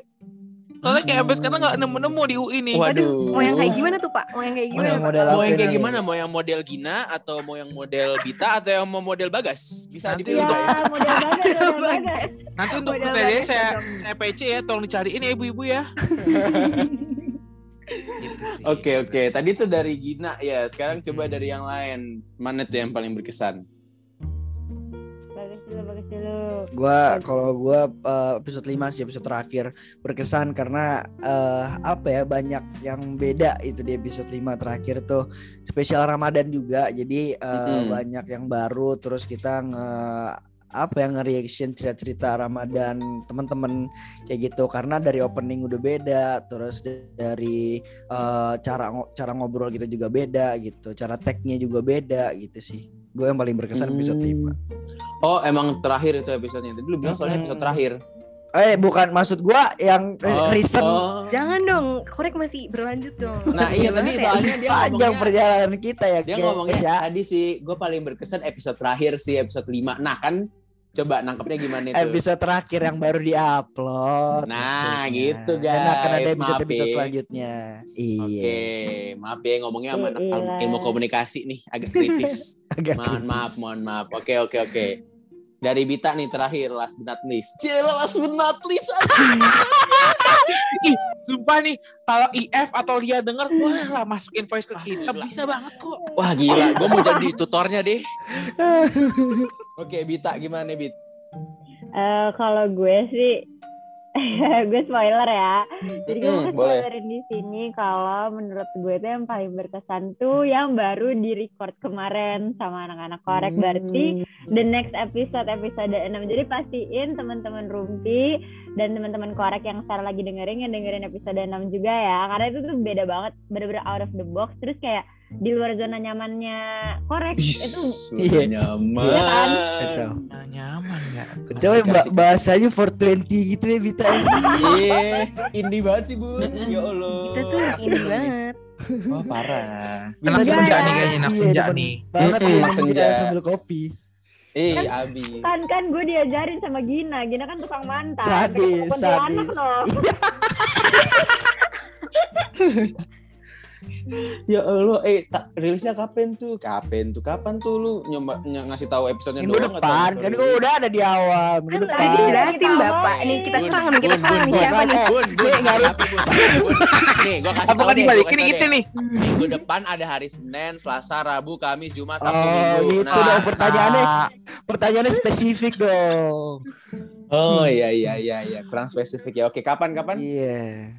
Soalnya kayak sampai sekarang nggak nemu-nemu di UI nih. Waduh. Mau yang kayak gimana tuh Pak? Mau yang kayak Mau gimana? yang model Mau apa yang kayak gimana? Mau yang model Gina atau mau yang model Bita atau yang mau model Bagas? Bisa Nanti dipilih Ya, model banget, model banget. Nanti untuk Model saya saya PC ya, tolong dicariin ya ibu-ibu ya. Gitu. Oke oke, tadi tuh dari Gina ya. Sekarang coba dari yang lain. Mana tuh yang paling berkesan? Dulu. Gua kalau gua eh, episode 5 sih episode terakhir berkesan karena eh, apa ya banyak yang beda itu di episode 5 terakhir tuh spesial Ramadan juga. Jadi eh, Mm-mm. banyak yang baru terus kita nge apa yang nge-reaction cerita-cerita Ramadan teman-teman kayak gitu karena dari opening udah beda terus dari eh, cara cara ngobrol gitu juga beda gitu cara tag-nya juga beda gitu sih gue yang paling berkesan episode 5 Hmm. Oh emang terakhir itu episodenya. Tadi lu bilang soalnya episode Mm-mm. terakhir. Eh bukan maksud gua yang Oh, recent oh. Jangan dong, korek masih berlanjut dong. Nah iya tadi ya? soalnya dia panjang ngomongnya, perjalanan kita ya dia guys, ngomongnya ya. tadi sih gue paling berkesan episode terakhir sih episode 5 Nah kan coba nangkepnya gimana itu? episode terakhir yang baru diupload. Nah, maksudnya. gitu, Karena akan ada guys. episode Maaf episode ya. selanjutnya. Iya. Oke, maaf ya ngomongnya sama anak Iya. ilmu komunikasi nih agak kritis. Agak mohon kritis. maaf, mohon maaf. Oke, oke, oke. Dari Bita nih terakhir last but not least. Cila last but not least. Ih, sumpah nih, kalau IF atau Lia denger, boleh lah masukin voice ke kita. Bisa banget kok. Wah gila, gue mau jadi tutornya deh. Oke, Bita gimana nih Bit? Eh, kalau gue sih gue spoiler ya. Jadi gue boleh. spoilerin di sini kalau menurut gue tuh yang paling berkesan tuh yang baru di record kemarin sama anak-anak korek Hmm. berarti the next episode episode 6. Jadi pastiin teman-teman Rumpi dan teman-teman korek yang sekarang lagi dengerin yang dengerin episode 6 juga ya. Karena itu tuh beda banget, bener-bener out of the box. Terus kayak di luar zona nyamannya korek itu Iya. nyaman. Iya kan? Kacau. Nah, nyaman ya. Ba- asik, asik. bahasanya 420 gitu ya Vita. Iya, indie banget sih bu. Ya Allah. Kita tuh ini banget. Wah parah. Anak Vita senja Iya, nih kayaknya, iya, senja demen nih. Banget ya anak senja. sambil kopi. Eh, abis. kan kan gue diajarin sama Gina. Gina kan tukang mantan. Sadis, sadis. loh. Ya Allah, eh tak rilisnya kapan tuh? Kapan tuh? Kapan tuh lu nyoba ny- ngasih tahu episodenya Minggu doang depan kan gue udah ada di awal minggu Kan udah depan. dijelasin Kita Bapak. Nih kita serang nih, kita serang nih. bun. Siapa nih? Bun, bun, Nih, bun, bun. Nih, gua kasih kan dibalikin gua kasih gitu nih? Minggu depan ada hari Senin, Selasa, Rabu, Kamis, Jumat, Sabtu, Oh, Minggu. gitu Nah, dong pertanyaannya. Pertanyaannya spesifik dong. Oh iya iya iya iya, kurang spesifik ya. Oke, kapan kapan? Iya.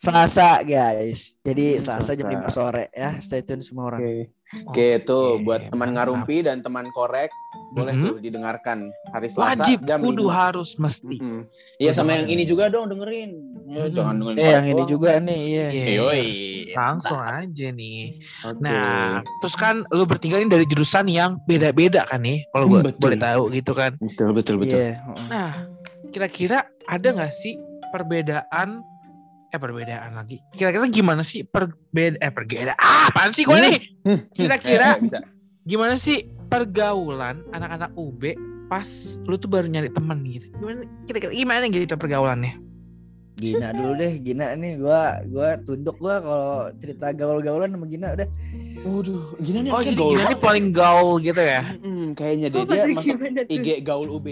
Selasa guys. Jadi Hmm, Selasa jam Selasa. 5 sore ya. Stay tune semua orang. Oke. Oke, tuh buat teman ngarumpi dan teman korek boleh Mhm. tuh didengarkan hari Selasa Wajib, jam kudu 5. harus mesti. Mm-mm. Iya sama yang ini juga dong dengerin. Ya, Mhm. Jangan dengerin. Eh yang ini juga nih, iya. Iya. Yoi. Langsung aja nih. Oke. Nah, terus kan lu bertiga ini dari jurusan yang beda-beda kan nih, kalau Hmm, gua betul. boleh tahu gitu kan. betul betul betul. Iya, heeh. Nah, kira-kira ada nggak sih perbedaan eh perbedaan lagi. Kira-kira gimana sih perbeda eh perbedaan ah, apaan sih gue Hmm. nih? Eh, Kira-kira eh, bisa. gimana sih pergaulan anak-anak UB pas lu tuh baru nyari temen gitu. Gimana kira-kira gimana gitu pergaulannya? Gina dulu deh, Gina nih gua gua tunduk gua kalau cerita gaul-gaulan sama Gina udah. Waduh, gini nih Oh, jadi gaul gimana banget. paling gaul gitu ya? Mm-mm, kayaknya deh Oh, dia masuk? IG gaul UB.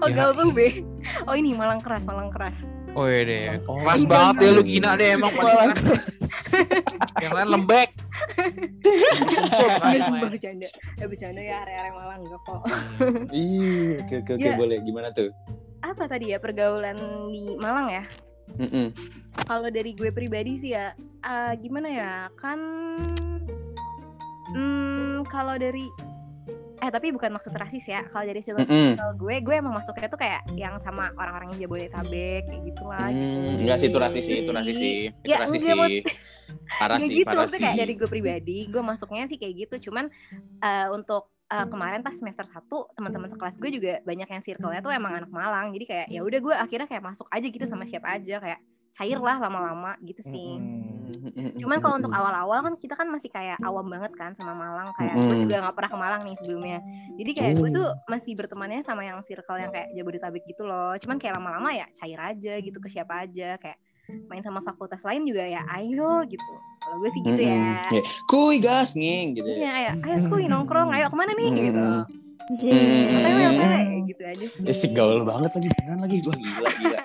Oh Ya. gaul be. Oh ini Malang keras, Malang keras. Oh iya deh. Oh, Keras banget iya. ya lu gina deh emang paling Malah keras. Yang lain lembek. Bercanda. Eh bercanda ya area-area Malang enggak kok. Iya, oke oke oke Ya. boleh. Gimana tuh? Apa tadi ya pergaulan di Malang ya? Mm-mm. Kalau dari gue pribadi sih ya, ah, gimana ya? Kan hmm, kalau dari eh tapi bukan maksud rasis ya. Kalau dari circle Mm-mm. gue, gue emang masuknya tuh kayak yang sama orang-orang yang Jabodetabek kayak gitulah. Hmm, gitu. enggak sih itu rasis sih, itu rasis sih. Itu Ya, rasis sih. Parah sih, gitu, parah sih. kayak dari gue pribadi, gue masuknya sih kayak gitu. Cuman eh, untuk eh, kemarin pas semester 1 teman-teman sekelas gue juga banyak yang circle-nya tuh emang anak Malang. Jadi kayak ya udah gue akhirnya kayak masuk aja gitu sama siapa aja kayak cair lah lama-lama gitu sih. Mm-mm. Cuman kalau untuk awal-awal kan kita kan masih kayak awam banget kan sama Malang kayak gue Mm-mm. juga nggak pernah ke Malang nih sebelumnya. Jadi kayak gue tuh masih bertemannya sama yang circle yang kayak Jabodetabek gitu loh. Cuman kayak lama-lama ya cair aja gitu ke siapa aja kayak main sama fakultas lain juga ya ayo gitu. Kalau gue sih gitu ya. Ya, Kuy gas nging gitu. Iya, ya. ayo, ayo kuy nongkrong, ayo ke mana nih gitu. Iya. Mm. Otw, otw, kayak gitu aja sih. Ya sih gaul banget lagi beneran lagi gua gila gila.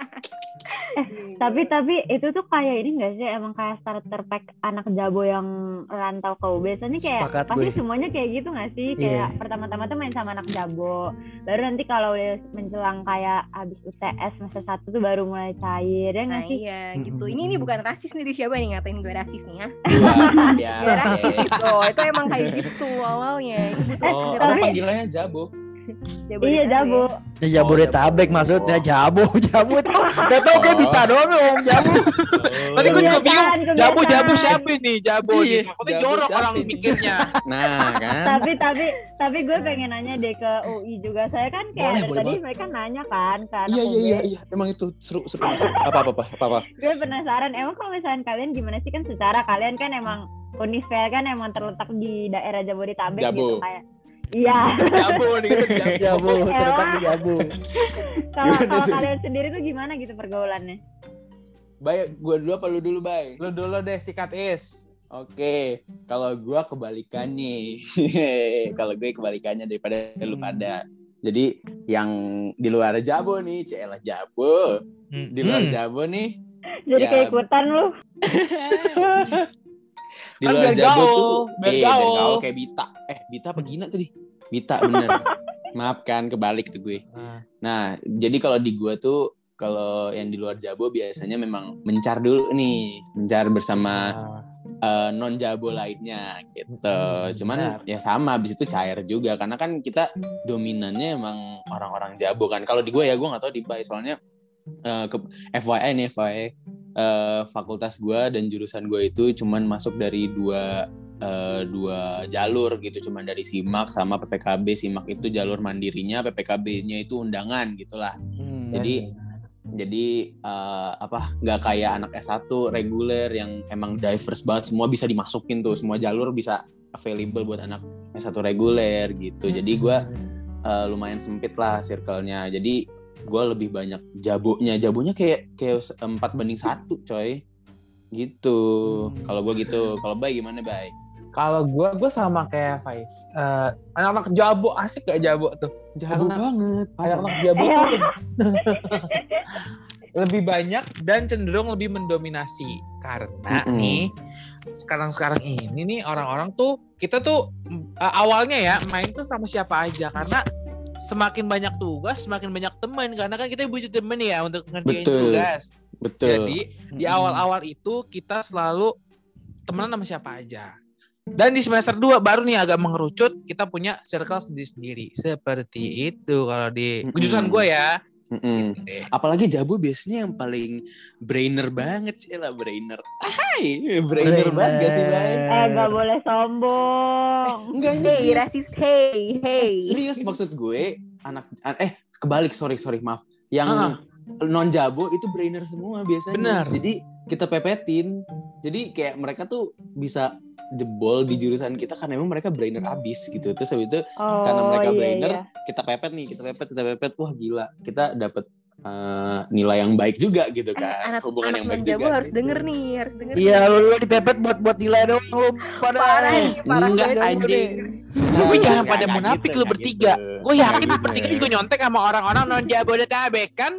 Tapi tapi itu tuh kayak ini gak sih emang kayak starter pack anak jabo yang rantau ke UB. Biasanya kayak Sepakat pasti gue. semuanya kayak gitu gak sih? Iya. Kayak pertama-tama tuh main sama anak jabo. Baru nanti kalau udah menjelang kayak abis UTS semester satu tuh baru mulai cair ya Nah gak sih? iya gitu. Ini ini bukan rasis nih di siapa nih ngatain gue rasis nih ya? Ya. Gak rasis gitu. Itu emang kayak gitu awalnya. Itu butuh Oh, panggilannya Jabo? Iya jabo. Ya Jabodetabek Oh, maksudnya Jabo. Jabo, Jabo. Gak tau kayak Oh. Bita doang ngomong Jabo. Tadi gue juga bingung. Jabu kebiasaan. jabu siapa nih jabu Iya, nih? Maksudnya Jabu jorok orang mikirnya. Nah, kan. tapi tapi tapi gue pengen nanya deh ke UI juga. Saya kan kayak Boleh, dari boleh tadi mereka nanya kan Iya iya iya iya, emang itu seru seru. Apa apa apa apa. gue penasaran emang kalau misalnya kalian gimana sih kan secara kalian kan emang Unisfel kan emang terletak di daerah Jabodetabek Jabo. gitu kayak iya Jabu nih gitu jabu. Jabo, terletak di Jabo. kalau kalian sendiri tuh gimana gitu pergaulannya Baik, gua dulu apa lu dulu, Bay? Lu dulu deh sikat is. Oke, kalau gua kebalikan nih. kalau gue kebalikannya daripada lu Hmm. pada. Jadi yang di luar Jabo nih, celah Jabo. Di luar Hmm. Jabo nih, jadi Ya. kayak ikutan lu di Kan luar biar Jabo gaul, tuh biar eh gaul. biar gaul kayak Bita. Eh, Bita apa Gina tadi? Bita bener. Maaf kan kebalik tuh gue. Ah. Nah, jadi kalau di gua tuh kalau yang di luar Jabo biasanya memang mencar dulu nih, mencar bersama Ah. non Jabo lainnya gitu. Hmm, Cuman ya sama habis itu cair juga karena kan kita dominannya emang orang-orang Jabo kan. Kalau di gua ya gua nggak tahu di Bay soalnya eh, ke FYI nih FYI eh, fakultas gua dan jurusan gua itu cuman masuk dari dua eh, dua jalur gitu cuman dari SIMAK sama PPKB SIMAK itu jalur mandirinya PPKB-nya itu undangan gitulah. Hmm. jadi jadi eh, apa nggak kayak anak S1 reguler yang emang diverse banget semua bisa dimasukin tuh semua jalur bisa available buat anak S1 reguler gitu. Jadi gue eh, lumayan sempit lah circle-nya. Jadi gue lebih banyak jabonya. Jabonya kayak kayak empat banding satu coy. Gitu. Hmm. kalau gue gitu. Kalau baik gimana baik Kalau gue, gue sama kayak Faiz. Eh, anak-anak jabo asik gak jabo tuh? jabo Anak- banget Anak-anak jabo tuh lebih banyak dan cenderung lebih mendominasi karena Mm-mm. nih sekarang-sekarang ini nih orang-orang tuh kita tuh eh, awalnya ya main tuh sama siapa aja karena semakin banyak tugas semakin banyak teman karena kan kita butuh temen ya untuk ngerjain Betul. tugas Betul. Jadi di awal-awal itu kita selalu temenan sama siapa aja. Dan di semester 2 baru nih agak mengerucut kita punya circle sendiri-sendiri. Seperti itu kalau di Mm-mm. jurusan gue ya. Gitu deh. Apalagi Jabu biasanya yang paling brainer banget sih lah brainer. Hai, brainer, banget gak sih, Bay? Eh gak boleh sombong. Enggak ini Hey, rasis, hey, hey. Serius maksud gue anak an- eh kebalik sorry sorry maaf. Yang Ah. non Jabo itu brainer semua biasanya. Benar. Jadi kita pepetin. Jadi kayak mereka tuh bisa jebol di jurusan kita karena emang mereka brainer abis gitu. Terus habis itu Oh, karena mereka iya, brainer iya. kita pepet nih kita pepet kita pepet wah gila kita dapat eh, nilai yang baik juga gitu Eh, kan anak hubungan anak yang baik juga harus gitu. denger nih, harus denger. Iya, nih. lu, lu dipepet buat buat nilai doang lu pada. parah nih, parah enggak anjing Enggak, jangan pada munafik gitu, lu bertiga. gitu. Gue yakin lu gitu. bertiga juga nyontek sama orang-orang non Jabodetabek kan?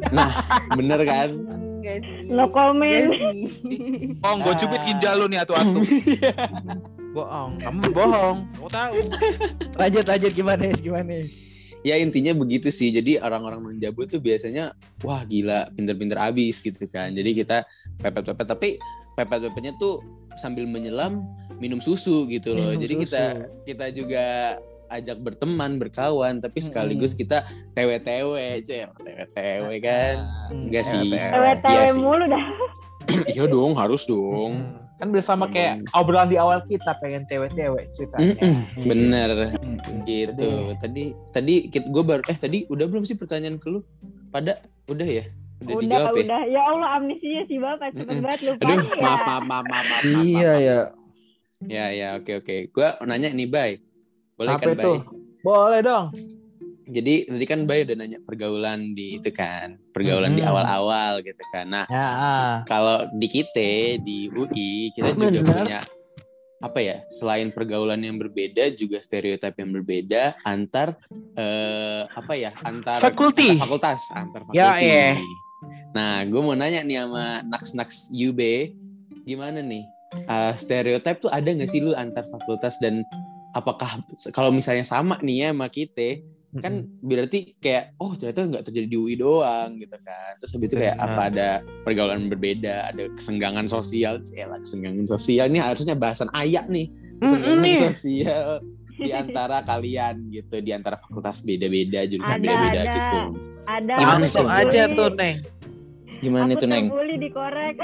bener kan Enggak sih. No comment. Enggak sih. Bohong, gue cubit ginjal lu nih atu-atu. bohong, kamu bohong. Aku tahu. Lanjut lanjut gimana Is? Gimana Is? ya intinya begitu sih jadi orang-orang non Jabu tuh biasanya wah gila pinter-pinter abis gitu kan jadi kita pepet-pepet tapi pepet-pepetnya tuh sambil menyelam minum susu gitu loh Minum jadi susu. kita kita juga ajak berteman berkawan tapi sekaligus kita TW-TW cel TW-TW kan? enggak sih. TW-TW Iya sih. mulu dah. iya dong harus dong. Kan bersama kayak obrolan di awal kita pengen tewe-tewe ceritanya. Mm-mm, bener. Gitu. Tadi tadi gue baru eh tadi udah belum sih pertanyaan ke lu? Pada? Udah ya? Udah, Udah, dijawab ya? udah. Ya Allah amnesia sih Bapak. Cepet banget lupa. aduh ya. maaf maaf maaf maaf maaf, maaf, Iya maaf. ya. ya ya oke oke. Gue nanya nih bay boleh Apa kan itu? bay Boleh dong. jadi tadi kan bay udah nanya pergaulan di itu kan pergaulan di Mm-mm. awal-awal gitu kan nah Ya. ah. kalau di kita di UI kita juga punya apa ya selain pergaulan yang berbeda juga stereotip yang berbeda antar eh, apa ya antar Fakulti. antar fakultas antar fakulti. Ya, iya. Nah, gue mau nanya nih sama Naks-Naks UB, gimana nih? Eh, stereotip tuh ada nggak sih lu antar fakultas dan apakah kalau misalnya sama nih ya sama kita, kan berarti kayak oh ternyata nggak terjadi di UI doang gitu kan. Terus habis itu kayak Benar. apa ada pergaulan berbeda, ada kesenggangan sosial, Cela, kesenggangan sosial ini harusnya bahasan ayak nih, kesenggangan nih. sosial di antara kalian gitu, di antara fakultas beda-beda, jurusan Ada, beda-beda ada. gitu. Ada. Gimana tuh? Aja tuh, Neng. Gimana Aku tuh, Neng? terbully dikorek.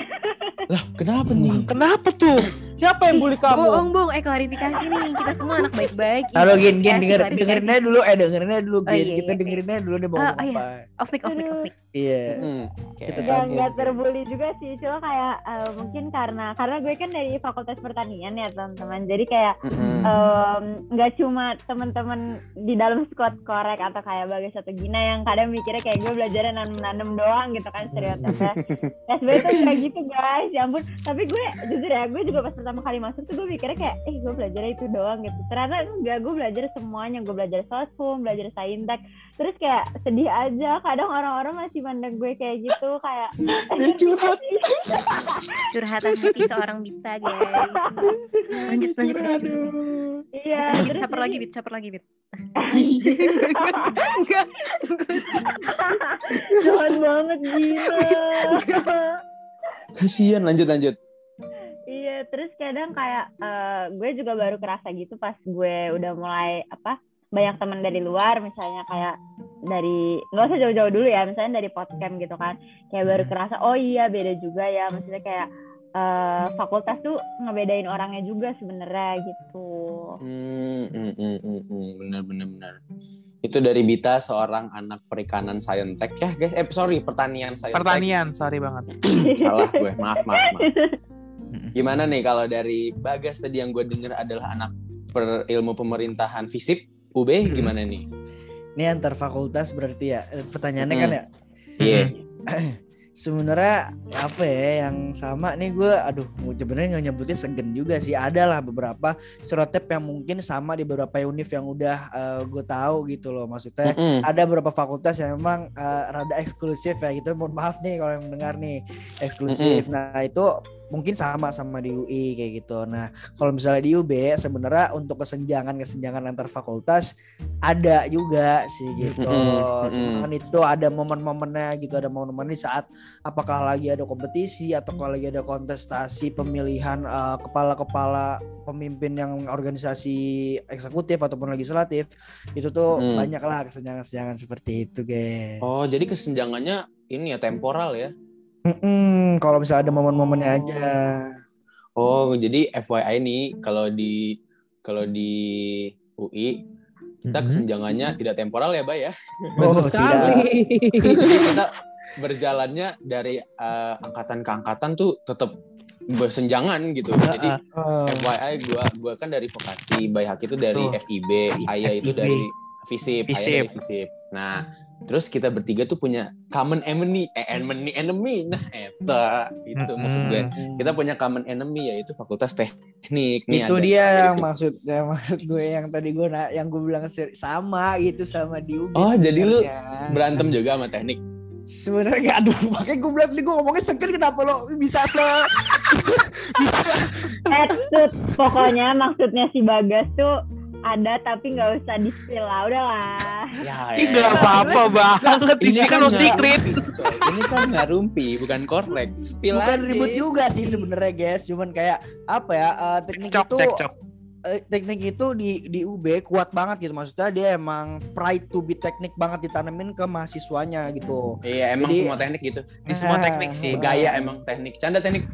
Lah, kenapa nih? Kenapa tuh? Siapa yang bully kamu? Bohong, bohong. Eh, klarifikasi nih. Kita semua anak baik-baik. Halo Ini Gin, Gin denger, dengerin aja dulu, eh dengerin aja dulu Oh, Gin. iya, Kita iya, dengerin aja dulu dia mau Oh, oh, iya. apa. Off mic, off mic, off mic. Iya. Hmm. Kita Gak, tahu. nggak terbully juga sih, cuma kayak eh, mungkin karena karena gue kan dari fakultas pertanian ya teman-teman, jadi kayak em, nggak cuma teman-teman di dalam squad korek atau kayak bagai satu gina yang kadang mikirnya kayak gue belajar nanem-nanem doang gitu kan stereotipnya. ya sebenarnya tuh kayak gitu guys, ya ampun. Tapi gue jujur ya, gue juga pas pertama kali masuk tuh gue mikirnya kayak, eh gue belajar itu doang gitu. Ternyata enggak, gue belajar semuanya, gue belajar soshum, belajar saintek. Terus kayak sedih aja, kadang orang-orang masih mandang gue kayak gitu kayak Dia curhat. Curhatan hati seorang Bita, guys. Lanjut, lanjut. Iya, Bit, terus caper lagi, Bit, caper lagi, Bit. Jahat banget gila. Kasihan lanjut lanjut. iya, terus kadang kayak eh, gue juga baru kerasa gitu pas gue udah mulai apa banyak teman dari luar misalnya kayak dari nggak usah jauh-jauh dulu ya misalnya dari podcast gitu kan kayak baru kerasa oh iya beda juga ya maksudnya kayak eh, fakultas tuh ngebedain orangnya juga sebenarnya gitu Hmm, hmm, hmm, hmm, hmm. benar benar benar. Itu dari Bita seorang anak perikanan saintek ya guys. Eh sorry pertanian saintek. Pertanian, sorry banget. Salah gue. Maaf maaf maaf. Gimana nih kalau dari Bagas tadi yang gue denger adalah anak per ilmu pemerintahan FISIP UB Hmm. gimana nih? Ini antar fakultas berarti ya. Eh, Pertanyaannya Mm. kan ya. Iya. Sebenarnya apa ya yang sama nih gue aduh sebenarnya nggak nyebutnya segen juga sih ada lah beberapa stereotip yang mungkin sama di beberapa univ yang udah gue tahu gitu loh maksudnya Mm-mm. ada beberapa fakultas yang memang eh, rada eksklusif ya gitu mohon maaf nih kalau yang mendengar nih eksklusif nah itu mungkin sama sama di UI kayak gitu. Nah, kalau misalnya di UB sebenarnya untuk kesenjangan-kesenjangan antar fakultas ada juga sih gitu. Cuman itu ada momen-momennya gitu, ada momen-momen di saat apakah lagi ada kompetisi atau kalau lagi ada kontestasi pemilihan eh, kepala-kepala pemimpin yang organisasi eksekutif ataupun legislatif itu tuh Hmm. banyak lah kesenjangan-kesenjangan seperti itu, guys. Oh, jadi kesenjangannya ini ya temporal ya. Mm-mm, kalau misalnya ada momen-momennya aja. Oh, jadi FYI nih kalau di kalau di UI kita Mhm. kesenjangannya tidak temporal ya, Bay ya. Oh, tidak. Kita berjalannya dari eh, angkatan ke angkatan tuh tetap bersenjangan gitu. Jadi Oh. FYI gua gua kan dari vokasi, Bay Haki itu dari Tuh. FIB, Ayah itu dari Visip, Ayah Visip. dari Visip. Nah, terus kita bertiga tuh punya common enemy, eh enemy, enemy. Nah, eta itu maksud gue. Kita punya common enemy yaitu Fakultas Teknik. Nih itu dia yang maksud yang maksud gue yang tadi gue na- yang gue bilang sama gitu sama di UB Oh, jadi lu berantem juga sama teknik. sebenarnya gak aduh makanya gue bilang nih gue ngomongnya seger kenapa lo bisa se Maksud pokoknya maksudnya si Bagas tuh ada tapi nggak usah di spill lah udahlah. Ya, Ini nggak apa-apa banget. Ini kan no secret. Ini kan nggak rumpi, bukan korek. Spill bukan aja. ribut juga sih sebenarnya guys cuman kayak apa ya eh, teknik Cok, itu cok. eh, teknik itu di di UB kuat banget gitu maksudnya dia emang pride to be teknik banget ditanemin ke mahasiswanya gitu Iya, emang Jadi- semua teknik gitu. Ini semua Ah, teknik sih. Gaya emang teknik. Canda teknik.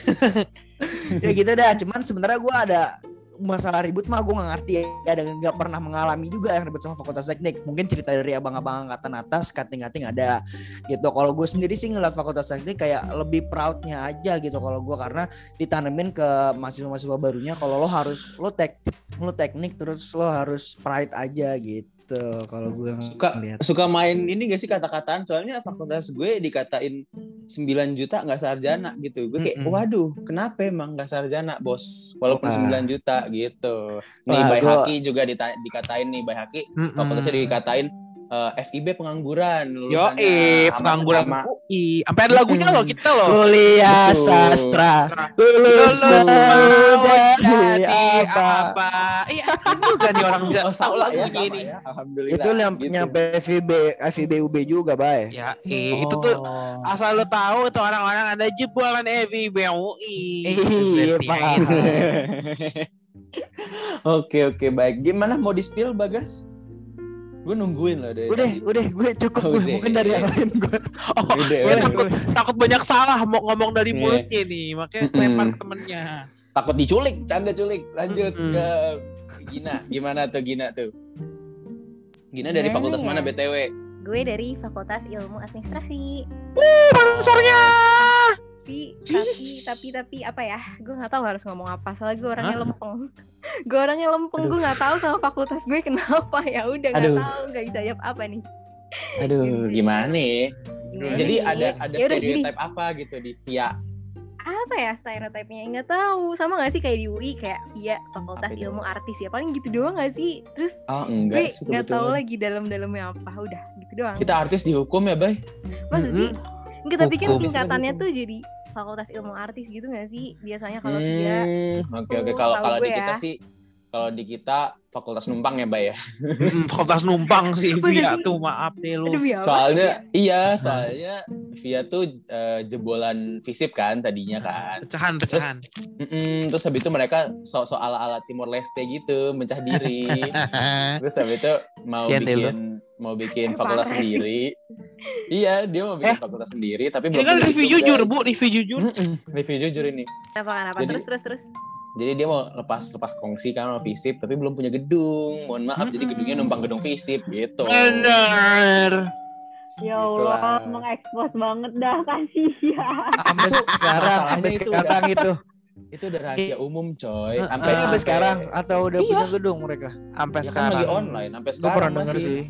ya gitu dah cuman sebenarnya gue ada masalah ribut mah gue nggak ngerti ya. Dan nggak pernah mengalami juga yang ribut sama fakultas teknik. Mungkin cerita dari abang-abang angkatan atas kating-kating ada gitu. Kalau gue sendiri sih ngeliat fakultas teknik kayak lebih proudnya aja gitu kalau gue karena ditanemin ke mahasiswa-mahasiswa barunya kalau lo harus lo tek lo teknik terus lo harus pride aja gitu kalau gue Suka ngeliat. suka main ini gak sih kata-kataan soalnya fakultas gue dikatain 9 juta nggak sarjana gitu gue kayak waduh kenapa emang nggak sarjana bos walaupun Wah. 9 juta gitu nih Wah, Bay Haki juga dikatain nih Bay Haki Mm-mm. fakultasnya dikatain eh, FIB pengangguran Yo, eh, pengangguran sama- UI. Sampai ada lagunya loh kita loh. kuliah sastra lulus jadi apa apa? Iya, itu juga nih orang bisa Oh, tahu lagu ya, gini. ya. Alhamdulillah. itu yang gitu. nyampe FIB FIB UB juga bay Ya, eh, itu tuh Oh. asal lo tahu tuh orang-orang ada jebolan FIB UI. Iya, itu. Oke oke baik. Gimana mau di spill Bagas? Gue nungguin loh dari udah udah gue cukup Oh, gue udah. mungkin dari yang lain gue Oh, Udah, gue udah, takut, udah. takut banyak salah mau ngomong dari Iya. mulutnya nih, makanya Mm-mm. lempar ke temennya. Takut diculik, canda culik. Lanjut Mm-mm. ke Gina. Gimana tuh Gina tuh? Gina dari Gimana fakultas ya? mana BTW? Gue dari Fakultas Ilmu Administrasi. Sponsornya. Tapi tapi tapi tapi apa ya? Gue nggak tahu harus ngomong apa. Soalnya gue orangnya Hah? lempeng. gue orangnya lempeng. Gue nggak tahu sama fakultas gue kenapa ya. Udah nggak tahu nggak bisa jawab apa nih. Aduh, gimana ya? Gimana Jadi nih? ada ada Ya udah gini. apa gitu di via apa ya stereotipnya nggak tahu sama nggak sih kayak di UI kayak iya fakultas Apa itu? ilmu artis ya paling gitu doang nggak sih terus Oh, gue enggak sih nggak tahu lagi dalam-dalamnya apa udah gitu doang Kita artis dihukum ya, Bay? masa sih nggak tapi kan singkatannya tuh jadi fakultas ilmu artis gitu nggak sih biasanya kalau dia Hmm, oke oke Tuh, kalau kalau di kita ya. sih kalau di kita fakultas numpang ya, Bay ya. Mm, Fakultas numpang sih via tuh maaf nih lu. aduh ya? Soalnya iya, soalnya via tuh eh, jebolan visip kan tadinya kan. Pecahan, pecahan. Mm-mm, terus habis itu mereka sok-sok ala-ala Timor Leste gitu, mencah diri. terus habis itu mau Sian deh bikin mau bikin fakultas sendiri. Iya, dia mau bikin Eh. fakultas sendiri tapi Ini belum kan review itu, jujur, guys. Bu, review jujur. Mm-mm, review jujur ini. kenapa kenapa Jadi- terus terus terus Jadi dia mau lepas lepas kongsi kan sama visip tapi belum punya gedung. Mohon maaf jadi gedungnya numpang gedung visip gitu. Bener. Ya. Allah, mengekspos banget dah kasihan. sampai sekarang sampai sekarang itu Itu udah rahasia umum, coy. Sampai sampai sekarang atau udah Iya. punya gedung mereka Sampai Ya kan sekarang. lagi online sampai gue sekarang pernah denger masih. sih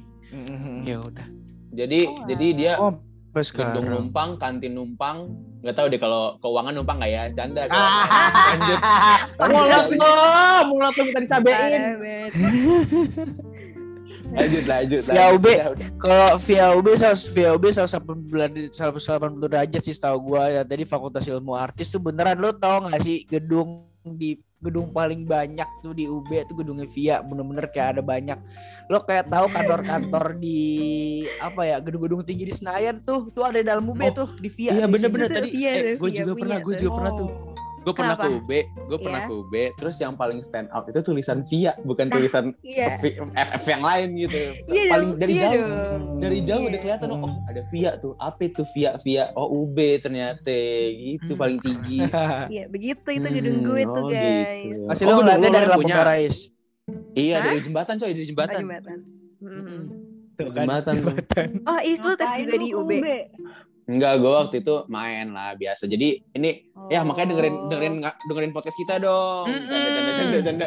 Ya udah. Jadi Oh, jadi dia Oh, gedung numpang, kantin numpang, nggak tahu deh kalau keuangan numpang nggak ya? Canda kan. Ah. Lanjut. Mulut lo, mulut lo minta dicabein. Lanjut lanjut. Via. UB. Kalau via UB 100 via UB 180 180 derajat sih setahu gua ya tadi Fakultas Ilmu Artis tuh beneran lo tau gak sih gedung di gedung paling banyak tuh di UB tuh gedungnya Via bener-bener kayak ada banyak lo kayak tahu kantor-kantor di apa ya gedung-gedung tinggi di Senayan tuh tuh ada di dalam UB Oh, tuh di Via Iya bener-bener tadi. Eh, gue juga punya pernah, gue juga pernah tuh. Gue pernah ke? UB, gue pernah Iya. ke UB. Terus yang paling stand out itu tulisan Via, bukan tulisan Iya. V- FF yang lain gitu. Iya paling dong, dari iya jauh. dong. Dari jauh Iya. udah kelihatan oh, oh, ada Via tuh. Apa itu Via? Via oh UB ternyata. Gitu Hmm. paling tinggi. Iya, begitu itu gedung Hmm, gue tuh oh guys. gitu. Masih Oh, lo gedung ngeliatnya dari punya. Parais Iya Hah? dari jembatan coy, dari Oh, jembatan. jembatan. Mm-mm. Tuh kan, Jembatan. Oh, Is lu tes juga di UB. Enggak, gue waktu itu main lah biasa. Jadi ini ya makanya dengerin Oh. dengerin dengerin podcast kita dong. Canda canda canda canda.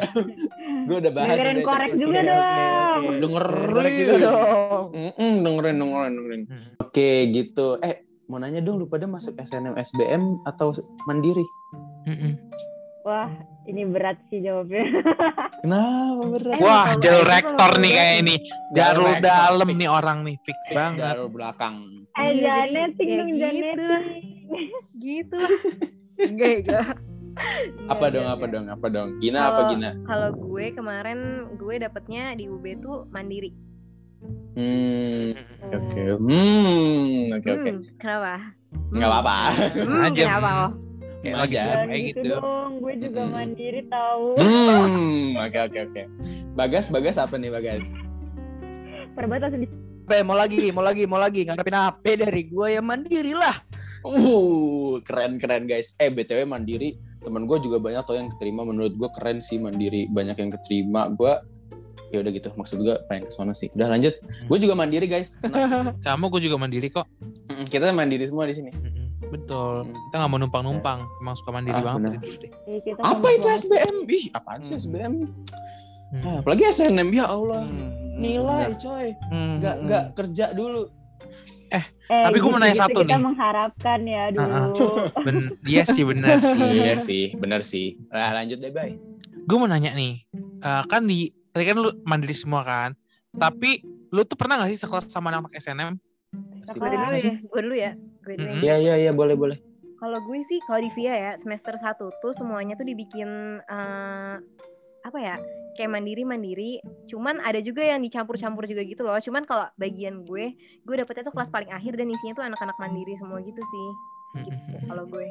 gue udah bahas Dengerin udah, korek juga dong. Dengerin. Dengerin juga dong Mm-mm, dengerin dengerin dengerin. Oke gitu. Eh mau nanya dong lu pada masuk SNM SBM atau mandiri? Mm-mm. Wah, ini berat sih jawabnya. Kenapa berat? Eh, Wah, jalur rektor nih kayak ini. Jalur dalam nih orang nih fix Fix banget. jalur belakang. eh, Iya, netting ya dong, jangan gitu. Gitu. Enggak, enggak. Apa Enggak, dong enggak, apa enggak. dong apa dong? Gina apa Kalau- Gina? Kalau gue kemarin gue dapetnya di UB tuh mandiri. Hmm oke oke. Hmm oke oke. Hmm, kenapa? Nggak apa-apa. Hmm, Aja. kenapa? oh? Kayak lagi kayak gitu gitu. dong, gue juga Mm-mm. mandiri tahu. Hmm oke oke oke. Bagas Bagas apa nih Bagas? Perbatasan di Pe, mau lagi, mau lagi, mau lagi ngadepin HP dari gua ya mandiri lah. Uh, keren keren guys. Eh btw mandiri, temen gue juga banyak tau yang keterima. Menurut gue keren sih mandiri, banyak yang keterima. Gue ya udah gitu. Maksud gue pengen ke sana sih. Udah lanjut. Gue juga mandiri guys. Tenang. Sama gue juga mandiri kok. Mm, Kita mandiri semua di sini. Mm-mm. Betul. Hmm. Kita nggak mau numpang-numpang. Emang suka mandiri Ah, banget. Eh, kita Apa itu. SBM? Ih, apaan sih SBM? Hmm. Ah, apalagi SNM ya Allah. Hmm, Nilai coy. Hmm, Nggak hmm. nggak kerja dulu. Eh, Tapi gua mau nanya satu kita nih. mengharapkan ya dulu. Ben iya sih benar sih. iya sih, benar sih. Nah, lanjut deh, bye. Gue mau nanya nih, eh, kan di tadi kan lu mandiri semua kan, tapi lu tuh pernah gak sih sekelas sama anak SNM? Gue dulu mana ya, gue dulu ya. Gue dulu. ya. Iya, iya, iya, boleh, boleh. Kalau gue sih kalau di VIA ya semester 1 tuh semuanya tuh dibikin eh, apa ya? Kayak mandiri-mandiri. Cuman ada juga yang dicampur-campur juga gitu loh. Cuman kalau bagian gue, gue dapetnya tuh kelas paling akhir dan isinya tuh anak-anak mandiri semua gitu sih. Gitu kalau gue.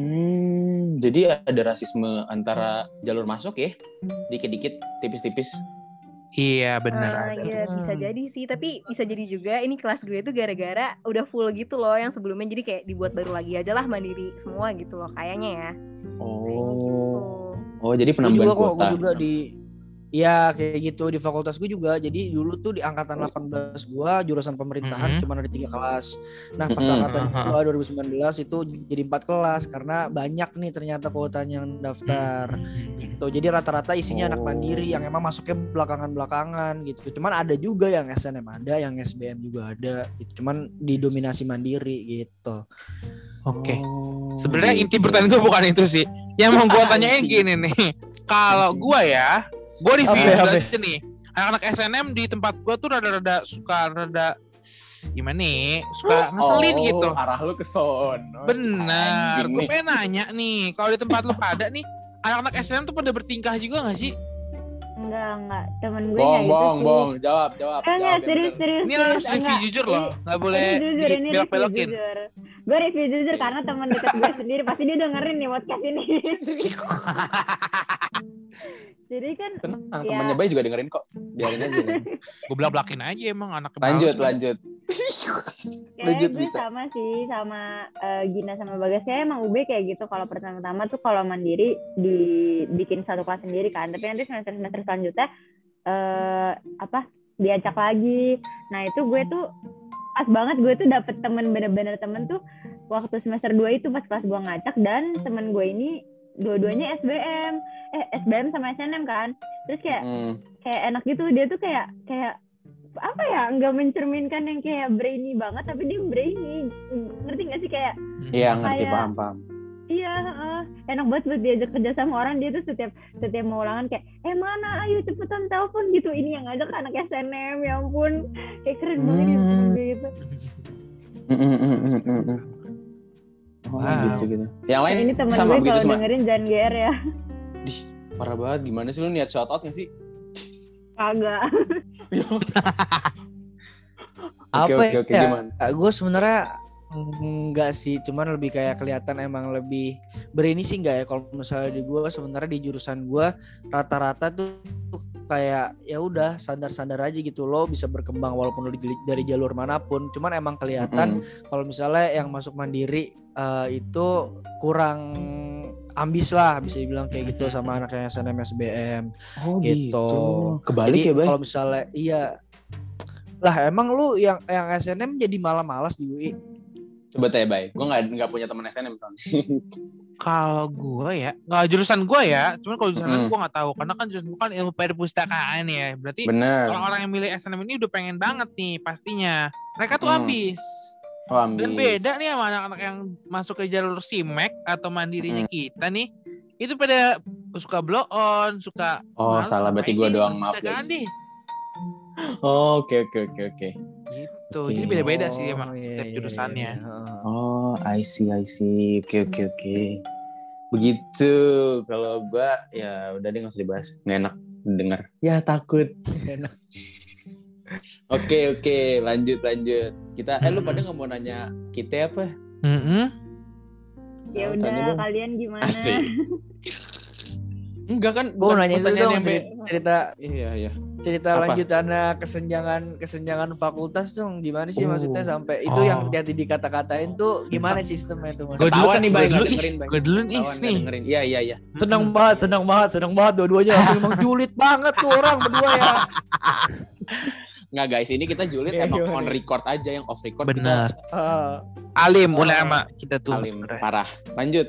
Hmm, jadi ada rasisme antara jalur masuk ya? Dikit-dikit, tipis-tipis. Iya benar. Ada. iya bisa jadi sih, tapi bisa jadi juga ini kelas gue tuh gara-gara udah full gitu loh yang sebelumnya jadi kayak dibuat baru lagi aja lah mandiri semua gitu loh kayaknya ya. Gitu. Oh. Jadi Gua penambahan juga kok, kuota. gua juga di Ya kayak gitu di fakultas gue juga. Jadi dulu tuh di angkatan 18 gua jurusan pemerintahan Mhm. cuma ada tiga kelas. Nah pas Mhm. angkatan Aha. gua 2019 itu jadi empat kelas karena banyak nih ternyata kuotanya yang daftar. Gitu. Jadi rata-rata isinya anak Oh. mandiri yang emang masuknya belakangan-belakangan gitu. Cuman ada juga yang SNM ada, yang SBM juga ada. Gitu. Cuman didominasi mandiri gitu. Oke. Oh, Sebenarnya inti pertanyaan gue bukan itu sih. Yang mau gue tanyain gini nih. Kalau gue ya, gue di Apa, video apa? aja nih. Anak-anak SNM di tempat gue tuh rada-rada suka rada gimana nih suka ngeselin oh, gitu. arah lu ke sono. Benar. Gue pengen nanya nih, kalau di tempat lu pada nih, anak-anak SNM tuh pada bertingkah juga gak sih? Enggak, enggak. Temen gue Bong, bong, sih. bong. Jawab, jawab. Enggak, jawab serius, bener. serius. Ini serius. harus review jujur loh, nggak boleh Ini jujur, ini review belok-belokin. Gue review jujur karena teman dekat gue sendiri pasti dia dengerin nih podcast ini. Jadi kan Tenang, Ya. temannya Bay juga dengerin kok. Biarin aja. Gue belak-belakin aja emang anak lanjut, lanjut. Kayaknya Lanjut, gue sama sih sama eh, Gina sama Bagas kayak emang UB kayak gitu kalau pertama-tama tuh kalau mandiri dibikin satu kelas sendiri kan tapi nanti semester semester selanjutnya eh apa diacak lagi nah itu gue tuh pas banget gue tuh dapet temen bener-bener temen tuh waktu semester 2 itu pas kelas gue ngacak dan temen gue ini dua-duanya SBM eh SBM sama SNM kan. Terus kayak Hmm. kayak enak gitu. Dia tuh kayak kayak apa ya nggak mencerminkan yang kayak brainy banget tapi dia brainy. Ngerti gak sih? Kayak Iya, ngerti, paham, paham. Iya, heeh. enak banget buat diajak kerja sama orang dia tuh setiap setiap mau ulangan kayak eh mana ayo cepetan telepon gitu ini yang ada kan anak SNM ya ampun kayak keren banget gitu, Hmm. gitu. Oh, Wow. gitu gitu. Yang lain Nah, ini temen sama gue begitu kalau semua. dengerin jangan GR ya Dih, parah banget. Gimana sih lu niat shout out gak sih? kagak Oke, Apa oke, oke, ya? gimana? gue sebenarnya enggak sih cuman lebih kayak kelihatan emang lebih berini sih enggak ya kalau misalnya di gue sebenarnya di jurusan gue rata-rata tuh kayak ya udah standar-standar aja gitu lo bisa berkembang walaupun lo dari jalur mana pun cuman emang kelihatan Mm, kalau misalnya yang masuk mandiri eh, itu kurang ambis lah bisa dibilang kayak gitu sama anak yang SNM SBM Oh gitu. gitu. Kebalik Jadi ya, Bay? kalau misalnya iya lah emang lu yang yang SNM jadi malah malas di UI Coba tanya, Bay. Gue gak, nggak punya teman SNM soalnya. Kalau gue ya, nggak jurusan gue ya. Cuman kalau jurusan Mm-mm. gue nggak tahu. Karena kan jurusan gue kan ilmu perpustakaan ya. Berarti orang-orang yang milih SNM ini udah pengen banget nih pastinya. Mereka tuh Mm. ambis. Oh, ambis. Dan beda nih sama anak-anak yang masuk ke jalur SIMEK atau mandirinya Mm. kita nih. Itu pada suka blow on, suka Oh, salah. Berarti gue doang. Maaf, guys. Oh, oke, oke, oke, oke. Gitu. Oke. Jadi beda-beda sih Oh, emang iya, setiap iya, jurusannya. iya. Oh, I see, I see. Oke, oke, oke. Begitu. Kalau gue, ya udah deh nggak usah dibahas. Nggak enak denger. Ya, takut. Enak. Oke, oke. Lanjut, lanjut. Kita, eh lu pada nggak mau nanya kita apa? Mm-mm. ya Oh, tanya udah kalian gimana Asik. Enggak kan? Gue nanya pertanyaan dong yang cerita, cerita Iya, iya. cerita Apa? lanjutannya kesenjangan kesenjangan fakultas dong gimana sih Oh. maksudnya sampai itu Oh. yang tadi dikata-katain tuh gimana sistemnya tuh Gue maksudnya? dulu Ketahuan kan, nih, gue nggak is, dengerin, Bay. gue dulu nih. Iya, iya, iya. seneng banget seneng banget seneng banget dua-duanya langsung emang julid banget tuh orang berdua ya Nggak guys, ini kita julid Iya, emang on nih? record aja yang off record Benar. Ah, Alim, Ah. ulama kita kita tuh. alim parah. Lanjut.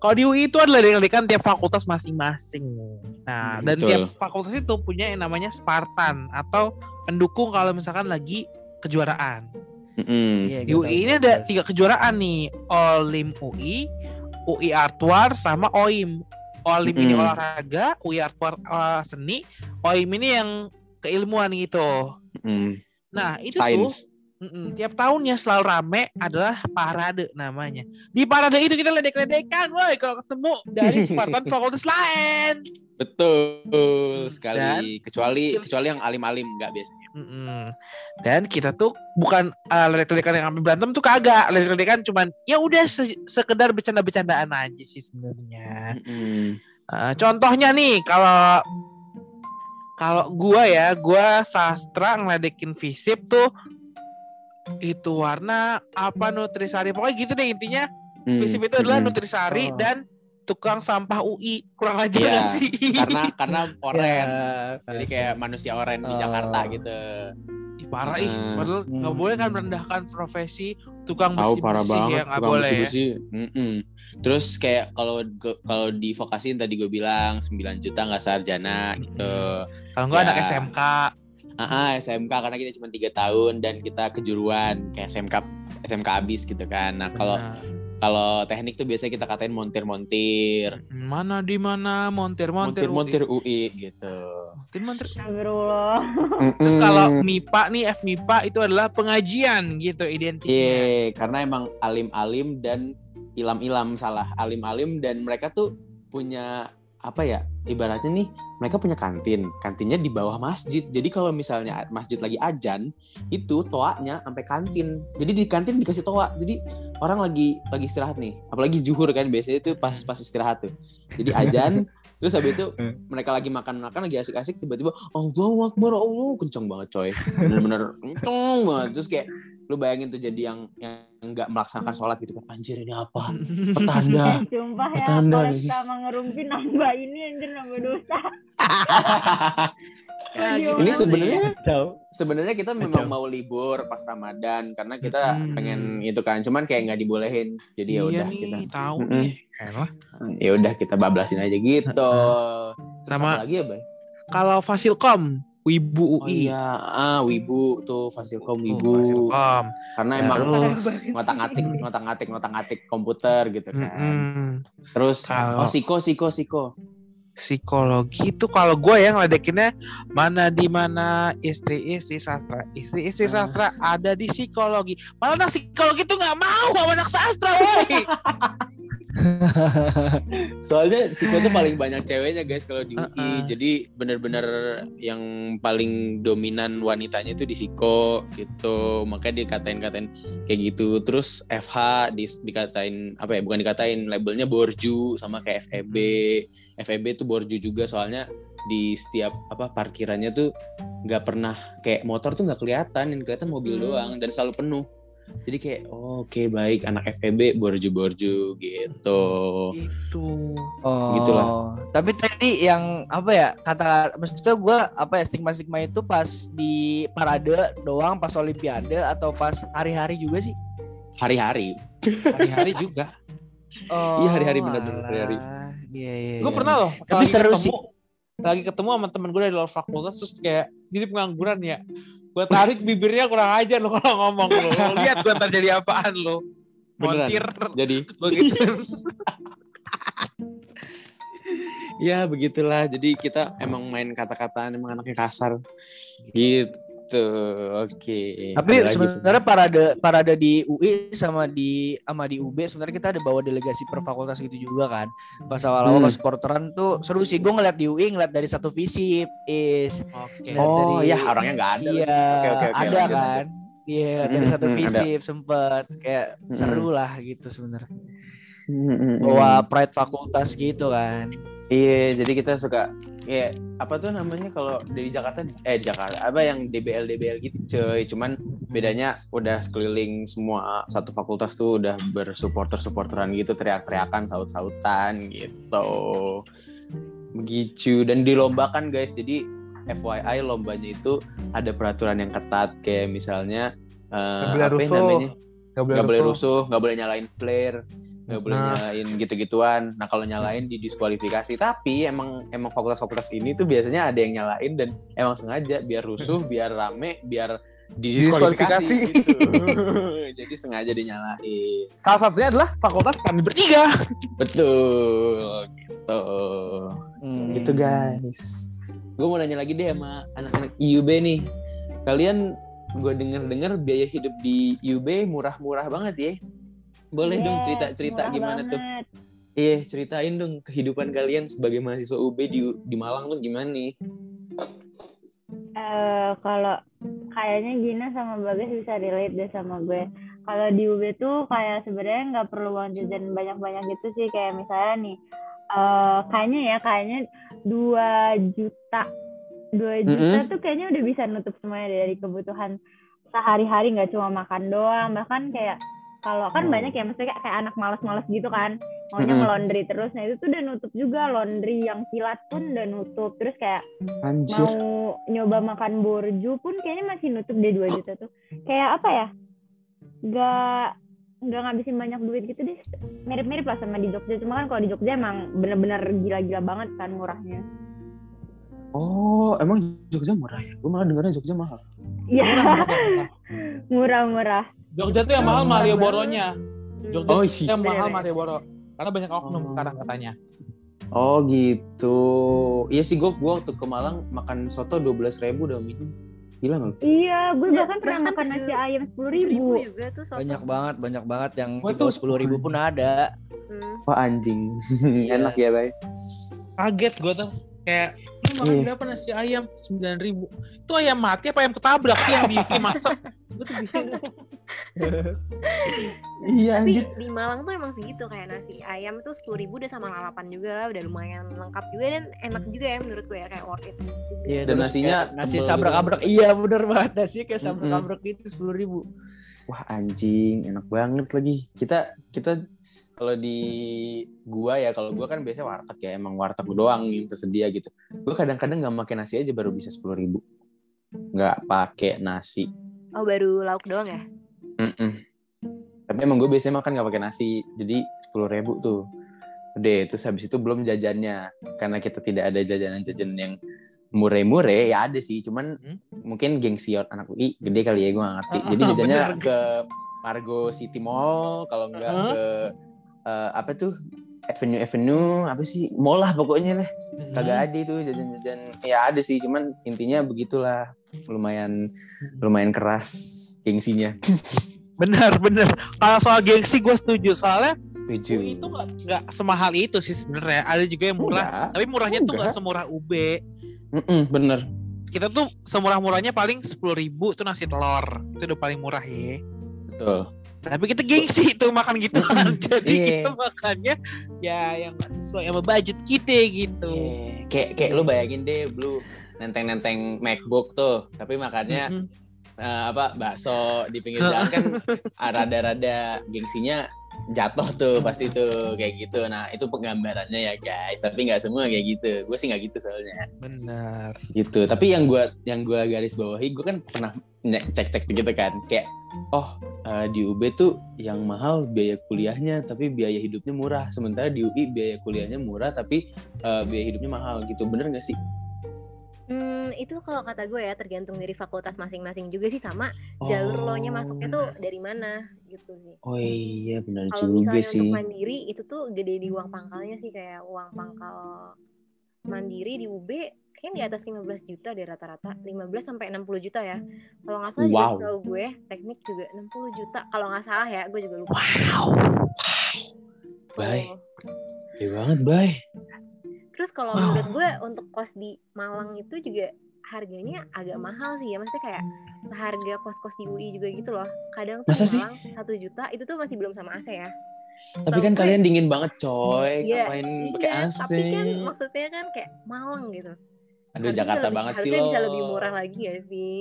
Kalau di UI itu adalah kan tiap fakultas masing-masing. Nah, Hmm, dan betul. tiap fakultas itu punya yang namanya Spartan atau pendukung kalau misalkan lagi kejuaraan. Iya, Di UI tahu. ini ada tiga kejuaraan nih, Olim UI, UI Artwar sama OIM. Olim ini Mm-mm. olahraga, UI Artwar uh, seni, OIM ini yang keilmuan gitu. Mm. Nah, itu tuh Sains. Mm-mm. Tiap tahunnya selalu rame adalah parade namanya. Di parade itu kita ledek-ledekan, woi kalau ketemu dari Spartan fakultas lain. Betul sekali. Dan- kecuali kecuali yang alim-alim nggak biasanya. Mm-mm. Dan kita tuh bukan uh, ledek-ledekan yang sampai berantem tuh kagak. Ledek-ledekan cuman ya udah se- sekedar bercanda-bercandaan aja sih sebenarnya. Uh, contohnya nih kalau kalau gua ya, gua sastra ngeledekin fisip tuh itu warna apa nutrisari pokoknya gitu deh intinya Mm. Visip itu adalah Mm-mm. nutrisari Oh. dan tukang sampah UI kurang aja Iya, nggak sih karena karena oren. Ya, Jadi kayak manusia oren di Oh. Jakarta gitu. Ih, parah ih Hmm. padahal nggak boleh kan merendahkan profesi tukang Tahu bersih parah bersih banget ya nggak boleh ya. Terus kayak kalau kalau di vokasin tadi gue bilang 9 juta nggak sarjana gitu. kalau anak Ya. SMK Ah, ah, SMK karena kita cuma tiga tahun dan kita kejuruan kayak SMK SMK abis gitu kan. Nah kalau kalau teknik tuh biasanya kita katain montir-montir, mana di mana montir montir montir-montir UI gitu. montir montir Astagfirullah. terus kalau MIPA nih F MIPA itu adalah pengajian gitu identiknya Iya, karena emang alim-alim dan ilam-ilam salah. Alim-alim dan mereka tuh punya apa ya? Ibaratnya nih mereka punya kantin. Kantinnya di bawah masjid. Jadi kalau misalnya masjid lagi ajan, itu toanya sampai kantin. Jadi di kantin dikasih toa. Jadi orang lagi lagi istirahat nih. Apalagi zuhur kan biasanya itu pas pas istirahat tuh. Jadi ajan Terus habis itu mereka lagi makan-makan lagi asik-asik tiba-tiba Allahu Akbar Allah kenceng banget coy. Bener-bener kenceng banget. Terus kayak lu bayangin tuh jadi yang yang nggak melaksanakan sholat gitu kan anjir ini apa? Petanda. Sumpah ya, Petanda korek nih. sama ngerumpi nambah ini anjir nambah dosa. Ya, Ini sebenarnya sebenarnya kita memang Kacau. mau libur pas Ramadan karena kita Mm-mm. pengen itu kan cuman kayak nggak dibolehin. Jadi ya iya udah kita. tahu nih. Ya udah kita bablasin aja gitu. Terus Sama- apa lagi ya bay? kalau Fasilkom Wibu Oh UI. iya, ah Wibu tuh Fasilkom Wibu. Fasilkom. Karena Ya, emang ngotak-ngatik, ngotak-ngatik, ngotak-ngatik komputer gitu kan. Mm-mm. Terus Kalau- oh Siko, Siko, Siko. Psikologi itu kalau gue yang ledekinnya mana di mana istri istri sastra istri istri Ah. sastra ada di psikologi malah anak psikologi tuh nggak mau sama anak sastra woi Soalnya Siko tuh paling banyak ceweknya guys kalau di UI. Uh-uh. Jadi bener-bener yang paling dominan wanitanya itu di Siko gitu. Makanya dikatain-katain kayak gitu. Terus FH di, dikatain apa ya? Bukan dikatain labelnya borju sama kayak FEB. FEB tuh borju juga soalnya di setiap apa parkirannya tuh nggak pernah kayak motor tuh nggak kelihatan, yang kelihatan mobil Hmm. doang dan selalu penuh. Jadi kayak oh, oke baik anak FEB borju-borju gitu. itu Oh, Gitulah. Tapi tadi yang apa ya kata maksudnya gue apa ya stigma stigma itu pas di parade doang, pas olimpiade atau pas hari-hari juga sih? Hari-hari. hari-hari juga Oh, Iya, hari-hari, bener-bener, hari-hari. Iya iya. gue iya. pernah loh Tapi seru ketemu, sih. lagi ketemu sama temen gue dari luar fakultas terus kayak jadi pengangguran ya gue tarik bibirnya kurang ajar lo kalau ngomong lo Lo lihat gue ntar jadi apaan lo Beneran? montir Jadi begitu ya begitulah. Jadi kita emang main kata-kataan emang anaknya kasar. Gitu. Oke. Tapi Ada sebenarnya parade parade di UI sama di sama di UB sebenarnya kita ada bawa delegasi per fakultas gitu juga kan. Pas awal-awal Hmm. pas supporteran tuh seru sih. Gue ngeliat di UI ngeliat dari satu visip is. oke Ngeliat Oh, dari- ya orangnya nggak ada. Iya, Oke, oke, oke, ada lanjut, kan. Iya, ngeliat dari Hmm, satu hmm, ada. visip sempet kayak Hmm. seru lah gitu sebenarnya. Hmm, hmm, hmm. Bawa pride fakultas gitu kan. Iya, jadi kita suka kayak apa tuh namanya kalau dari Jakarta eh Jakarta apa yang DBL DBL gitu cuy. Cuman bedanya udah sekeliling semua satu fakultas tuh udah bersupporter supporteran gitu teriak-teriakan saut-sautan gitu. Begitu dan dilombakan guys. Jadi FYI lombanya itu ada peraturan yang ketat kayak misalnya boleh apa ya rusuh. namanya? Gak nggak boleh rusuh, nggak boleh nyalain flare, nggak boleh Nah. nyalain gitu-gituan. Nah kalau nyalain didiskualifikasi. Tapi emang emang fakultas-fakultas ini tuh biasanya ada yang nyalain dan emang sengaja biar rusuh, biar rame, biar didiskualifikasi. Gitu. Jadi sengaja dinyalain. salah satunya adalah fakultas kami bertiga Betul, gitu. Hmm. Gitu guys. Gue mau nanya lagi deh sama anak-anak IUB nih. Kalian gue denger-dengar biaya hidup di IUB murah-murah banget ya. Boleh dong Yes, cerita-cerita gimana tuh? banget. Iya, ceritain dong kehidupan kalian sebagai mahasiswa UB di di Malang tuh gimana nih? Eh, kalau kayaknya Gina sama Bagas bisa relate deh sama gue. Kalau di UB tuh kayak sebenarnya nggak perlu uang jajan banyak-banyak gitu sih. Kayak misalnya nih, eh kayaknya ya kayaknya 2 juta, 2 juta tuh kayaknya udah bisa nutup semuanya dari kebutuhan sehari-hari nggak cuma makan doang. Bahkan kayak kalau kan Hmm. banyak ya maksudnya kayak, kayak anak malas-malas gitu kan. Maunya Mm-mm. ngelondri terus. Nah itu tuh udah nutup juga. Laundry yang kilat pun udah nutup. Terus kayak Anjir. mau nyoba makan borju pun kayaknya masih nutup deh 2 juta tuh. Kayak apa ya? Nggak nggak ngabisin banyak duit gitu deh. Mirip-mirip lah sama di Jogja. Cuma kan kalau di Jogja emang bener-bener gila-gila banget kan murahnya. Oh, emang Jogja murah ya? Gue malah dengarnya Jogja mahal. iya. Murah, murah-murah Jogja tuh yang mahal Murah Malioboro-nya Hmm. Jogja Oh, tuh iya. yang mahal Bener, Malioboro karena banyak oknum Oh. sekarang katanya Oh gitu. Iya sih gue gua waktu ke Malang makan soto dua belas ribu udah minum. Gila nggak? iya gue Ya, bahkan pernah makan nasi ayam sepuluh ribu juga tuh soto. Banyak banget, banyak banget yang Gua di tuh- bawah sepuluh ribu pun ada. Hmm. Wah anjing. Iya. Enak ya, Bay. kaget gue tuh kayak lu makan Iya. berapa nasi ayam sembilan ribu itu ayam mati apa ayam ketabrak sih yang di- dimasak gue tuh bingung Iya Tapi anjir. di Malang tuh emang segitu kayak nasi ayam tuh sepuluh ribu udah sama lalapan juga udah lumayan lengkap juga dan enak juga ya menurut gue ya kayak worth it. Iya, Dan nasinya nasi tebel sabrak-abrak. gitu. Iya, bener banget nasi kayak Mm-mm. sabrak-abrak gitu sepuluh ribu. Wah anjing, enak banget lagi. Kita kita kalau di gua ya, kalau gua kan biasanya warteg ya, emang warteg doang yang tersedia gitu. Gua kadang-kadang nggak pakai nasi aja baru bisa sepuluh ribu. Nggak pakai nasi. Oh baru lauk doang ya? Mm-mm. Tapi emang gue biasanya makan nggak pakai nasi, jadi sepuluh ribu tuh. Udah, terus habis itu belum jajannya, karena kita tidak ada jajanan-jajanan yang mure-mure ya ada sih, cuman Hmm? mungkin gengsi anak UI gede kali ya gue gak ngerti. Jadi jajannya bener. ke Margo City Mall, kalau enggak Ah. ke eh, apa tuh Avenue Avenue apa sih mall lah pokoknya lah Hmm. kagak ada tuh jajan-jajan ya ada sih cuman intinya begitulah lumayan lumayan keras gengsinya Bener bener. Kalau soal gengsi gue setuju soalnya setuju itu nggak semahal itu sih sebenarnya. Ada juga yang murah. Enggak. Tapi murahnya tuh nggak Enggak. semurah UB. Mm-mm, bener Kita tuh semurah-murahnya paling sepuluh ribu tuh nasi telur. Itu udah paling murah ya. betul Tapi kita gengsi tuh makan gitu kan. Jadi Iya. kita makannya ya yang sesuai sama budget kita gitu. Iya, kayak kayak lu bayangin deh lu nenteng-nenteng MacBook tuh tapi makannya Mm-mm. eh, apa bakso di pinggir jalan kan ah, rada-rada gengsinya jatuh tuh pasti tuh kayak gitu. Nah itu penggambarannya ya guys. Tapi nggak semua kayak gitu. Gue sih nggak gitu soalnya. Bener. gitu. Tapi yang gue yang gua garis bawahi gue kan pernah cek cek gitu kan. Kayak oh eh, di UB tuh yang mahal biaya kuliahnya tapi biaya hidupnya murah. Sementara di UI biaya kuliahnya murah tapi eh, biaya hidupnya mahal. Gitu. Bener gak sih Hmm, itu kalau kata gue ya tergantung dari fakultas masing-masing juga sih sama jalur lo nya masuknya tuh dari mana gitu sih. oh iya benar Kalau juga misalnya sih. untuk mandiri itu tuh gede di uang pangkalnya sih kayak uang pangkal mandiri di UB kayaknya di atas 15 juta deh rata-rata. 15 sampai 60 juta ya. Kalau nggak salah juga Wow. setahu gue teknik juga 60 juta. Kalau nggak salah ya gue juga lupa. Wow. Bye. Gede banget bay terus kalau menurut gue untuk kos di Malang itu juga harganya agak mahal sih ya maksudnya kayak seharga kos-kos di UI juga gitu loh kadang tuh Masa sih? Malang satu juta itu tuh masih belum sama AC ya tapi kan gue- kalian dingin banget coy Iya, ngapain pakai Iya, AC tapi kan maksudnya kan kayak Malang gitu. aduh Harusnya Jakarta lebih- banget sih harusnya lo bisa lebih murah lagi ya sih.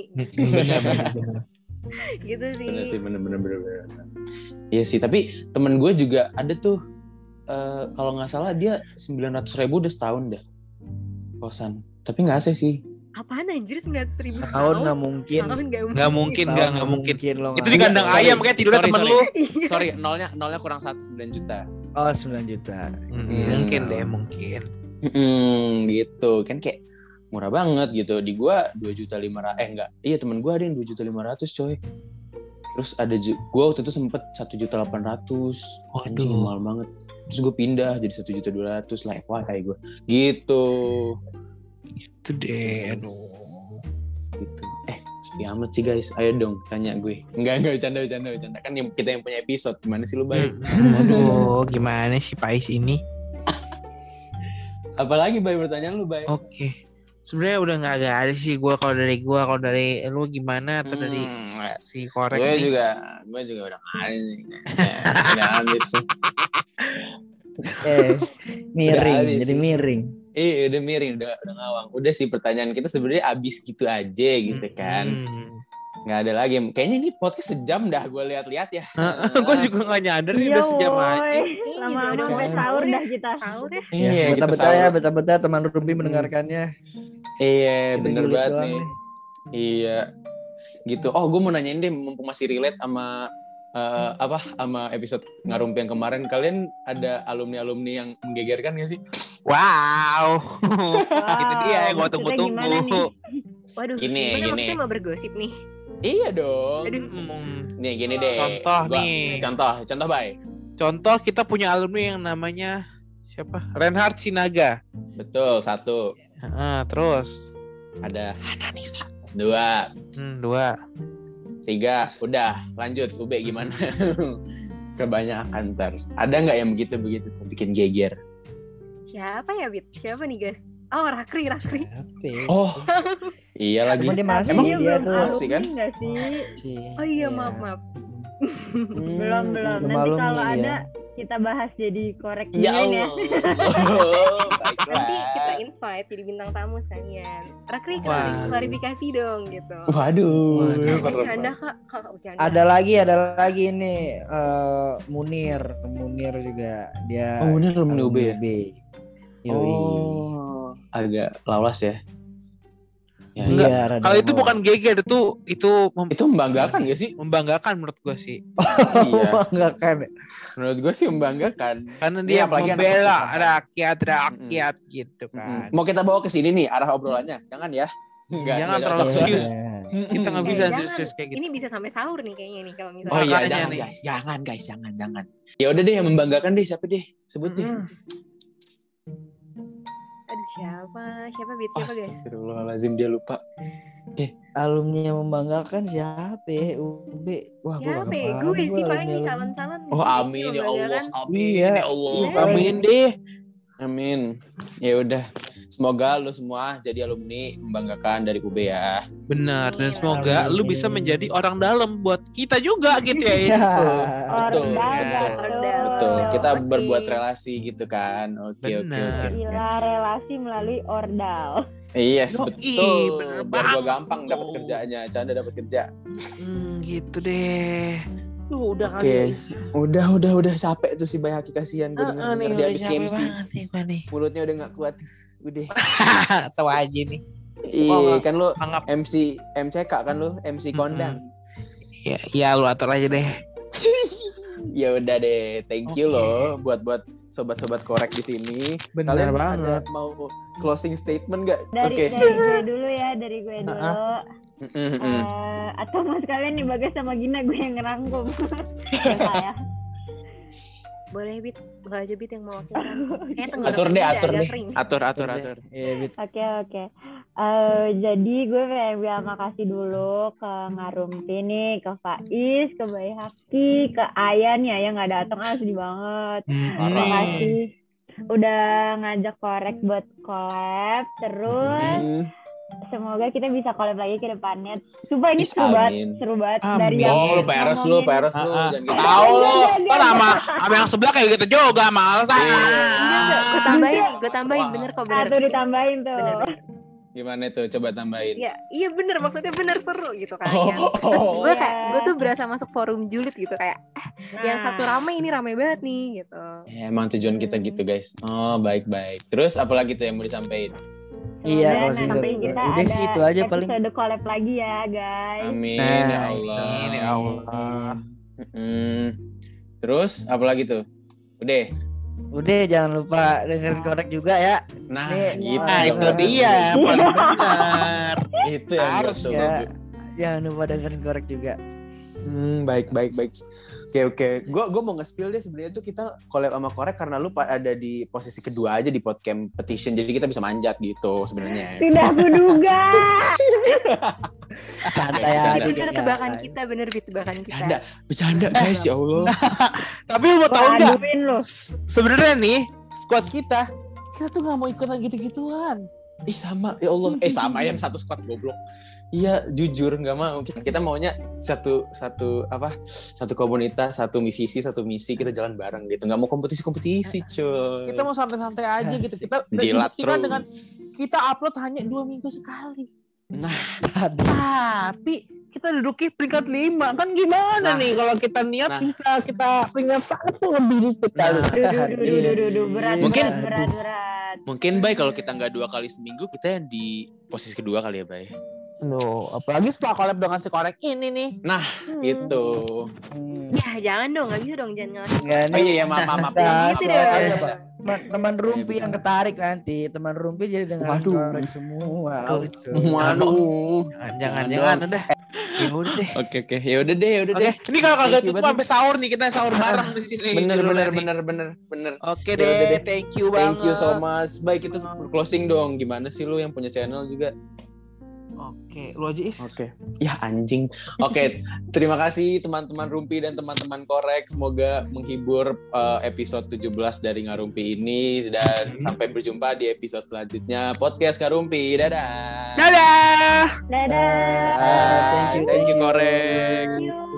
Gitu sih. bener sih bener, bener. Iya sih tapi temen gue juga ada tuh eh, kalau nggak salah dia 900 ribu udah setahun dah kosan tapi nggak AC sih Apaan anjir 900 ribu Setahun nggak mungkin. Nggak mungkin, nggak nggak mungkin. lo Itu di kandang Sorry, ayam kayak tidurnya sorry, temen sorry. lu. Sorry nolnya nolnya kurang satu 9 juta Oh 9 juta. Hmm, Iya, mungkin deh, mungkin. Hmm, gitu kan kayak murah banget gitu di gua 2 juta lima eh enggak iya temen gua ada yang 2 juta lima ratus coy terus ada gua waktu itu sempet satu juta delapan ratus anjing Waduh. mahal banget terus gue pindah jadi satu juta dua ratus lah FYI gue gitu. Itu deh, aduh. gitu. Eh sepi amat sih guys. Ayo dong tanya gue. Enggak enggak bercanda bercanda bercanda. Kan yang kita yang punya episode gimana sih lu baik Hmm, Aduh, gimana sih Pais ini? apalagi baik pertanyaan lu baik Oke. Sebenarnya udah nggak ada ada sih gua kalau dari gua kalau dari lu gimana atau dari Hmm, si korek gue juga gue juga udah habis nih Ya, udah habis sih Eh miring habis jadi sih. miring. Eh udah miring, udah, udah ngawang. Udah sih pertanyaan kita sebenarnya abis gitu aja gitu kan. Hmm. Nggak ada lagi. Kayaknya ini podcast sejam dah gue lihat-lihat ya. gue juga nggak nyadar Iya, udah sejam woy. aja. Lama juga udah mau sahur ya. dah kita. Sahur ya. Iya, ya, kita betah-betah ya, betah-betah teman Ruby mendengarkannya. Iya, bener banget doang nih. Iya. Gitu. Oh, gue mau nanyain deh mumpung masih relate sama eh, apa sama episode ngarumpi yang kemarin kalian ada alumni-alumni yang menggegerkan gak sih? Wow. Wow, Itu dia yang nih? tunggu-tunggu. Waduh, Gini, gimana gini. maksudnya mau bergosip nih? Iya dong. Aduh. Hmm. Nih gini deh. Contoh Gua- nih. Contoh, contoh baik. Contoh kita punya alumni yang namanya siapa? Reinhard Sinaga. Betul, satu. Ah, terus Ada Hananisa. Dua. hmm, dua. Tiga, udah lanjut UB gimana? Kebanyakan ntar. Ada nggak yang begitu-begitu tuh bikin geger? Siapa ya, Bit? Siapa nih, guys? Oh, Rakri, Rakri. Oh, iya lagi. Cuma dia masih Emang Dia tuh. alumni Sih kan? nggak sih? Si- Oh iya, maaf, maaf. Hmm. Belum, belum. Nanti kalau ada kita bahas jadi korek Ya duluan Allah. ya. Nanti kita invite jadi bintang tamu sekalian. Rakri, klarifikasi dong gitu. Waduh. Bercanda. Kak. Kakak bercanda. Ada lagi, ada lagi nih eh, Munir, Munir juga dia. Oh, Munir alumni UB ya? Yoi. Oh, agak lawas ya. Ya, Enggak. Iya, rada Kalau itu bukan geger itu itu mem- Itu membanggakan gak sih? membanggakan menurut gue sih. iya. Enggak kan. Menurut gue sih membanggakan. Karena Iya, dia apalagi anak membela rakyat rakyat gitu kan. Mau kita bawa ke sini nih arah obrolannya. Jangan ya. Enggak, Jangan enggak terlalu serius. Iya. Kita nggak Eh, bisa serius kayak gitu. Ini bisa sampai sahur nih kayaknya nih kalau misalnya. Oh iya, jangan nih. guys. Jangan guys, jangan, jangan. Ya udah deh yang membanggakan deh siapa deh? Sebut deh. Siapa? Siapa beat siapa guys? Astagfirullahalazim dia lupa. Alumni yang membanggakan siapa? ya? UB. Wah, ya? paham Gue sih paling calon-calon. Oh amin ya Allah, membanggakan. amin Iya. ya Allah. Iya. Amin deh. Amin. Ya udah. Semoga lu semua jadi alumni membanggakan dari UB ya. Benar dan Amin. semoga lu bisa menjadi orang dalam buat kita juga gitu ya. Iya. Is. Betul, Ordal, betul. Ordal. Betul. Kita berbuat relasi gitu kan. Oke, oke, Benar. oke. Relasi melalui ordal. Iya, Yoi, betul. bener Biar gua banget gampang dapat kerjanya. Canda dapat kerja. Hmm, gitu deh. Duh, udah Oke. kali. Udah, udah, udah capek tuh si Bayaki kasihan gue Heeh, denger nih, dia udah habis gua nih. Mulutnya udah gak kuat. Udah. Tahu aja nih. Iya, kan lu Anggap MC MCK kan lu, MC kondang. ya, ya lu atur aja deh. Ya udah deh, thank you Oke. loh buat buat sobat-sobat korek di sini. Benar Kalian banget. ada mau closing statement gak? Dari Oke. dari gue dulu ya, dari gue dulu. Mm, mm, Eh, atau mas kalian nih Bagas sama Gina gue yang ngerangkum. Ya. Boleh bit, enggak aja bit yang mewakilkan. Kayak Atur deh, atur deh. Atur, atur, atur. Oke oke. Eh, jadi gue pengen bilang makasih dulu ke Ngarumpi nih, ke Faiz, ke Bayi Haki, ke Ayan ya yang nggak datang ah sedih banget. Terima Parah. kasih udah ngajak korek buat collab. Terus Hmm. Semoga kita bisa collab lagi ke depannya. Sumpah ini Is, seru banget, seru banget Amin. dari yang Oh, lu peres lu, peres lu. Ah, ah. Jangan gitu. Tahu lu, kan sama sama yang sebelah kayak gitu juga, males ah. Iya. Enggak. Gue tambahin gue tambahin bener kok bener. Satu ditambahin tuh. Bener, bener. Gimana tuh? Coba tambahin. Iya, iya bener maksudnya bener seru gitu kan. Oh. Terus gue kayak Iya. gue tuh berasa masuk forum julid gitu kayak yang Nah. satu rame ini rame banget nih gitu. Ya, emang tujuan kita Hmm. gitu guys. Oh baik baik. Terus apa lagi tuh yang mau disampaikan? Iya, nanti statement. kita Udah sih, ada itu aja paling. Episode collab lagi ya guys. Amin Nah, ya Allah. Amin ya Allah. Mm. Terus apa lagi tuh? Udah. Udah jangan lupa dengerin korek juga ya. Nah, Nih, gitu. Nah, itu dia yang paling benar. Itu yang Harus ya. Jangan lupa dengerin korek juga. Hmm, baik baik baik. Oke oke. Gue gue mau nge-spill deh sebenarnya tuh kita collab sama Korek karena lu ada di posisi kedua aja di podcast petition jadi kita bisa manjat gitu sebenarnya. Tidak kuduga. Santai aja. Bener guys. tebakan kita, bener bit tebakan kita. Bercanda, bercanda guys ya Allah. Tapi lu mau tahu nggak? Sebenarnya nih squad kita, kita tuh nggak mau ikutan gitu-gituan. Ih sama ya Allah. Eh sama yang satu squad goblok. Iya jujur nggak mau kita, kita maunya satu satu apa satu komunitas satu visi satu misi kita jalan bareng gitu nggak mau kompetisi kompetisi cuy Kita mau santai-santai aja gitu. Kita jilat dibuktikan terus dengan kita upload hanya dua minggu sekali. nah Tadi. Tapi kita duduki peringkat lima kan gimana Nah. nih kalau kita niat Nah. bisa kita peringkat satu lebih dikit Nah. kali. Duh, duh, duh, duh, duh, duh, duh, berat, Mungkin- berat, berat, berat. mungkin baik kalau kita nggak dua kali seminggu kita yang di posisi kedua kali ya bay Loh, apalagi setelah collab dengan si korek ini nih. nah Hmm. itu Hmm. Ya jangan dong, nggak bisa dong jangan ngelakuin. Enggak oh nih. iya iya maaf maaf maaf Nah, gitu Pak. Teman, teman rumpi Iya, yang ketarik nanti. Teman rumpi jadi dengan Waduh. korek semua. Waduh. Gitu. waduh Jangan, Jangan jangan, dong. jangan udah. Ya udah deh. oke oke ya udah deh ya udah deh ini kalau kagak tutup sampai sahur nih kita sahur bareng di sini. bener bener bener bener bener Oke Ya udah deh, deh. thank you banget. Thank you so much. Baik kita closing dong. Gimana sih lu yang punya channel juga? Oke, lu aja is. Oke. Ya anjing. Oke, terima kasih teman-teman Rumpi dan teman-teman Korek. Semoga menghibur uh, episode 17 dari Ngarumpi ini dan sampai berjumpa di episode selanjutnya podcast Ngarumpi. Dadah. Dadah. Dadah. Ah, thank you, Thank you thank you. Korek.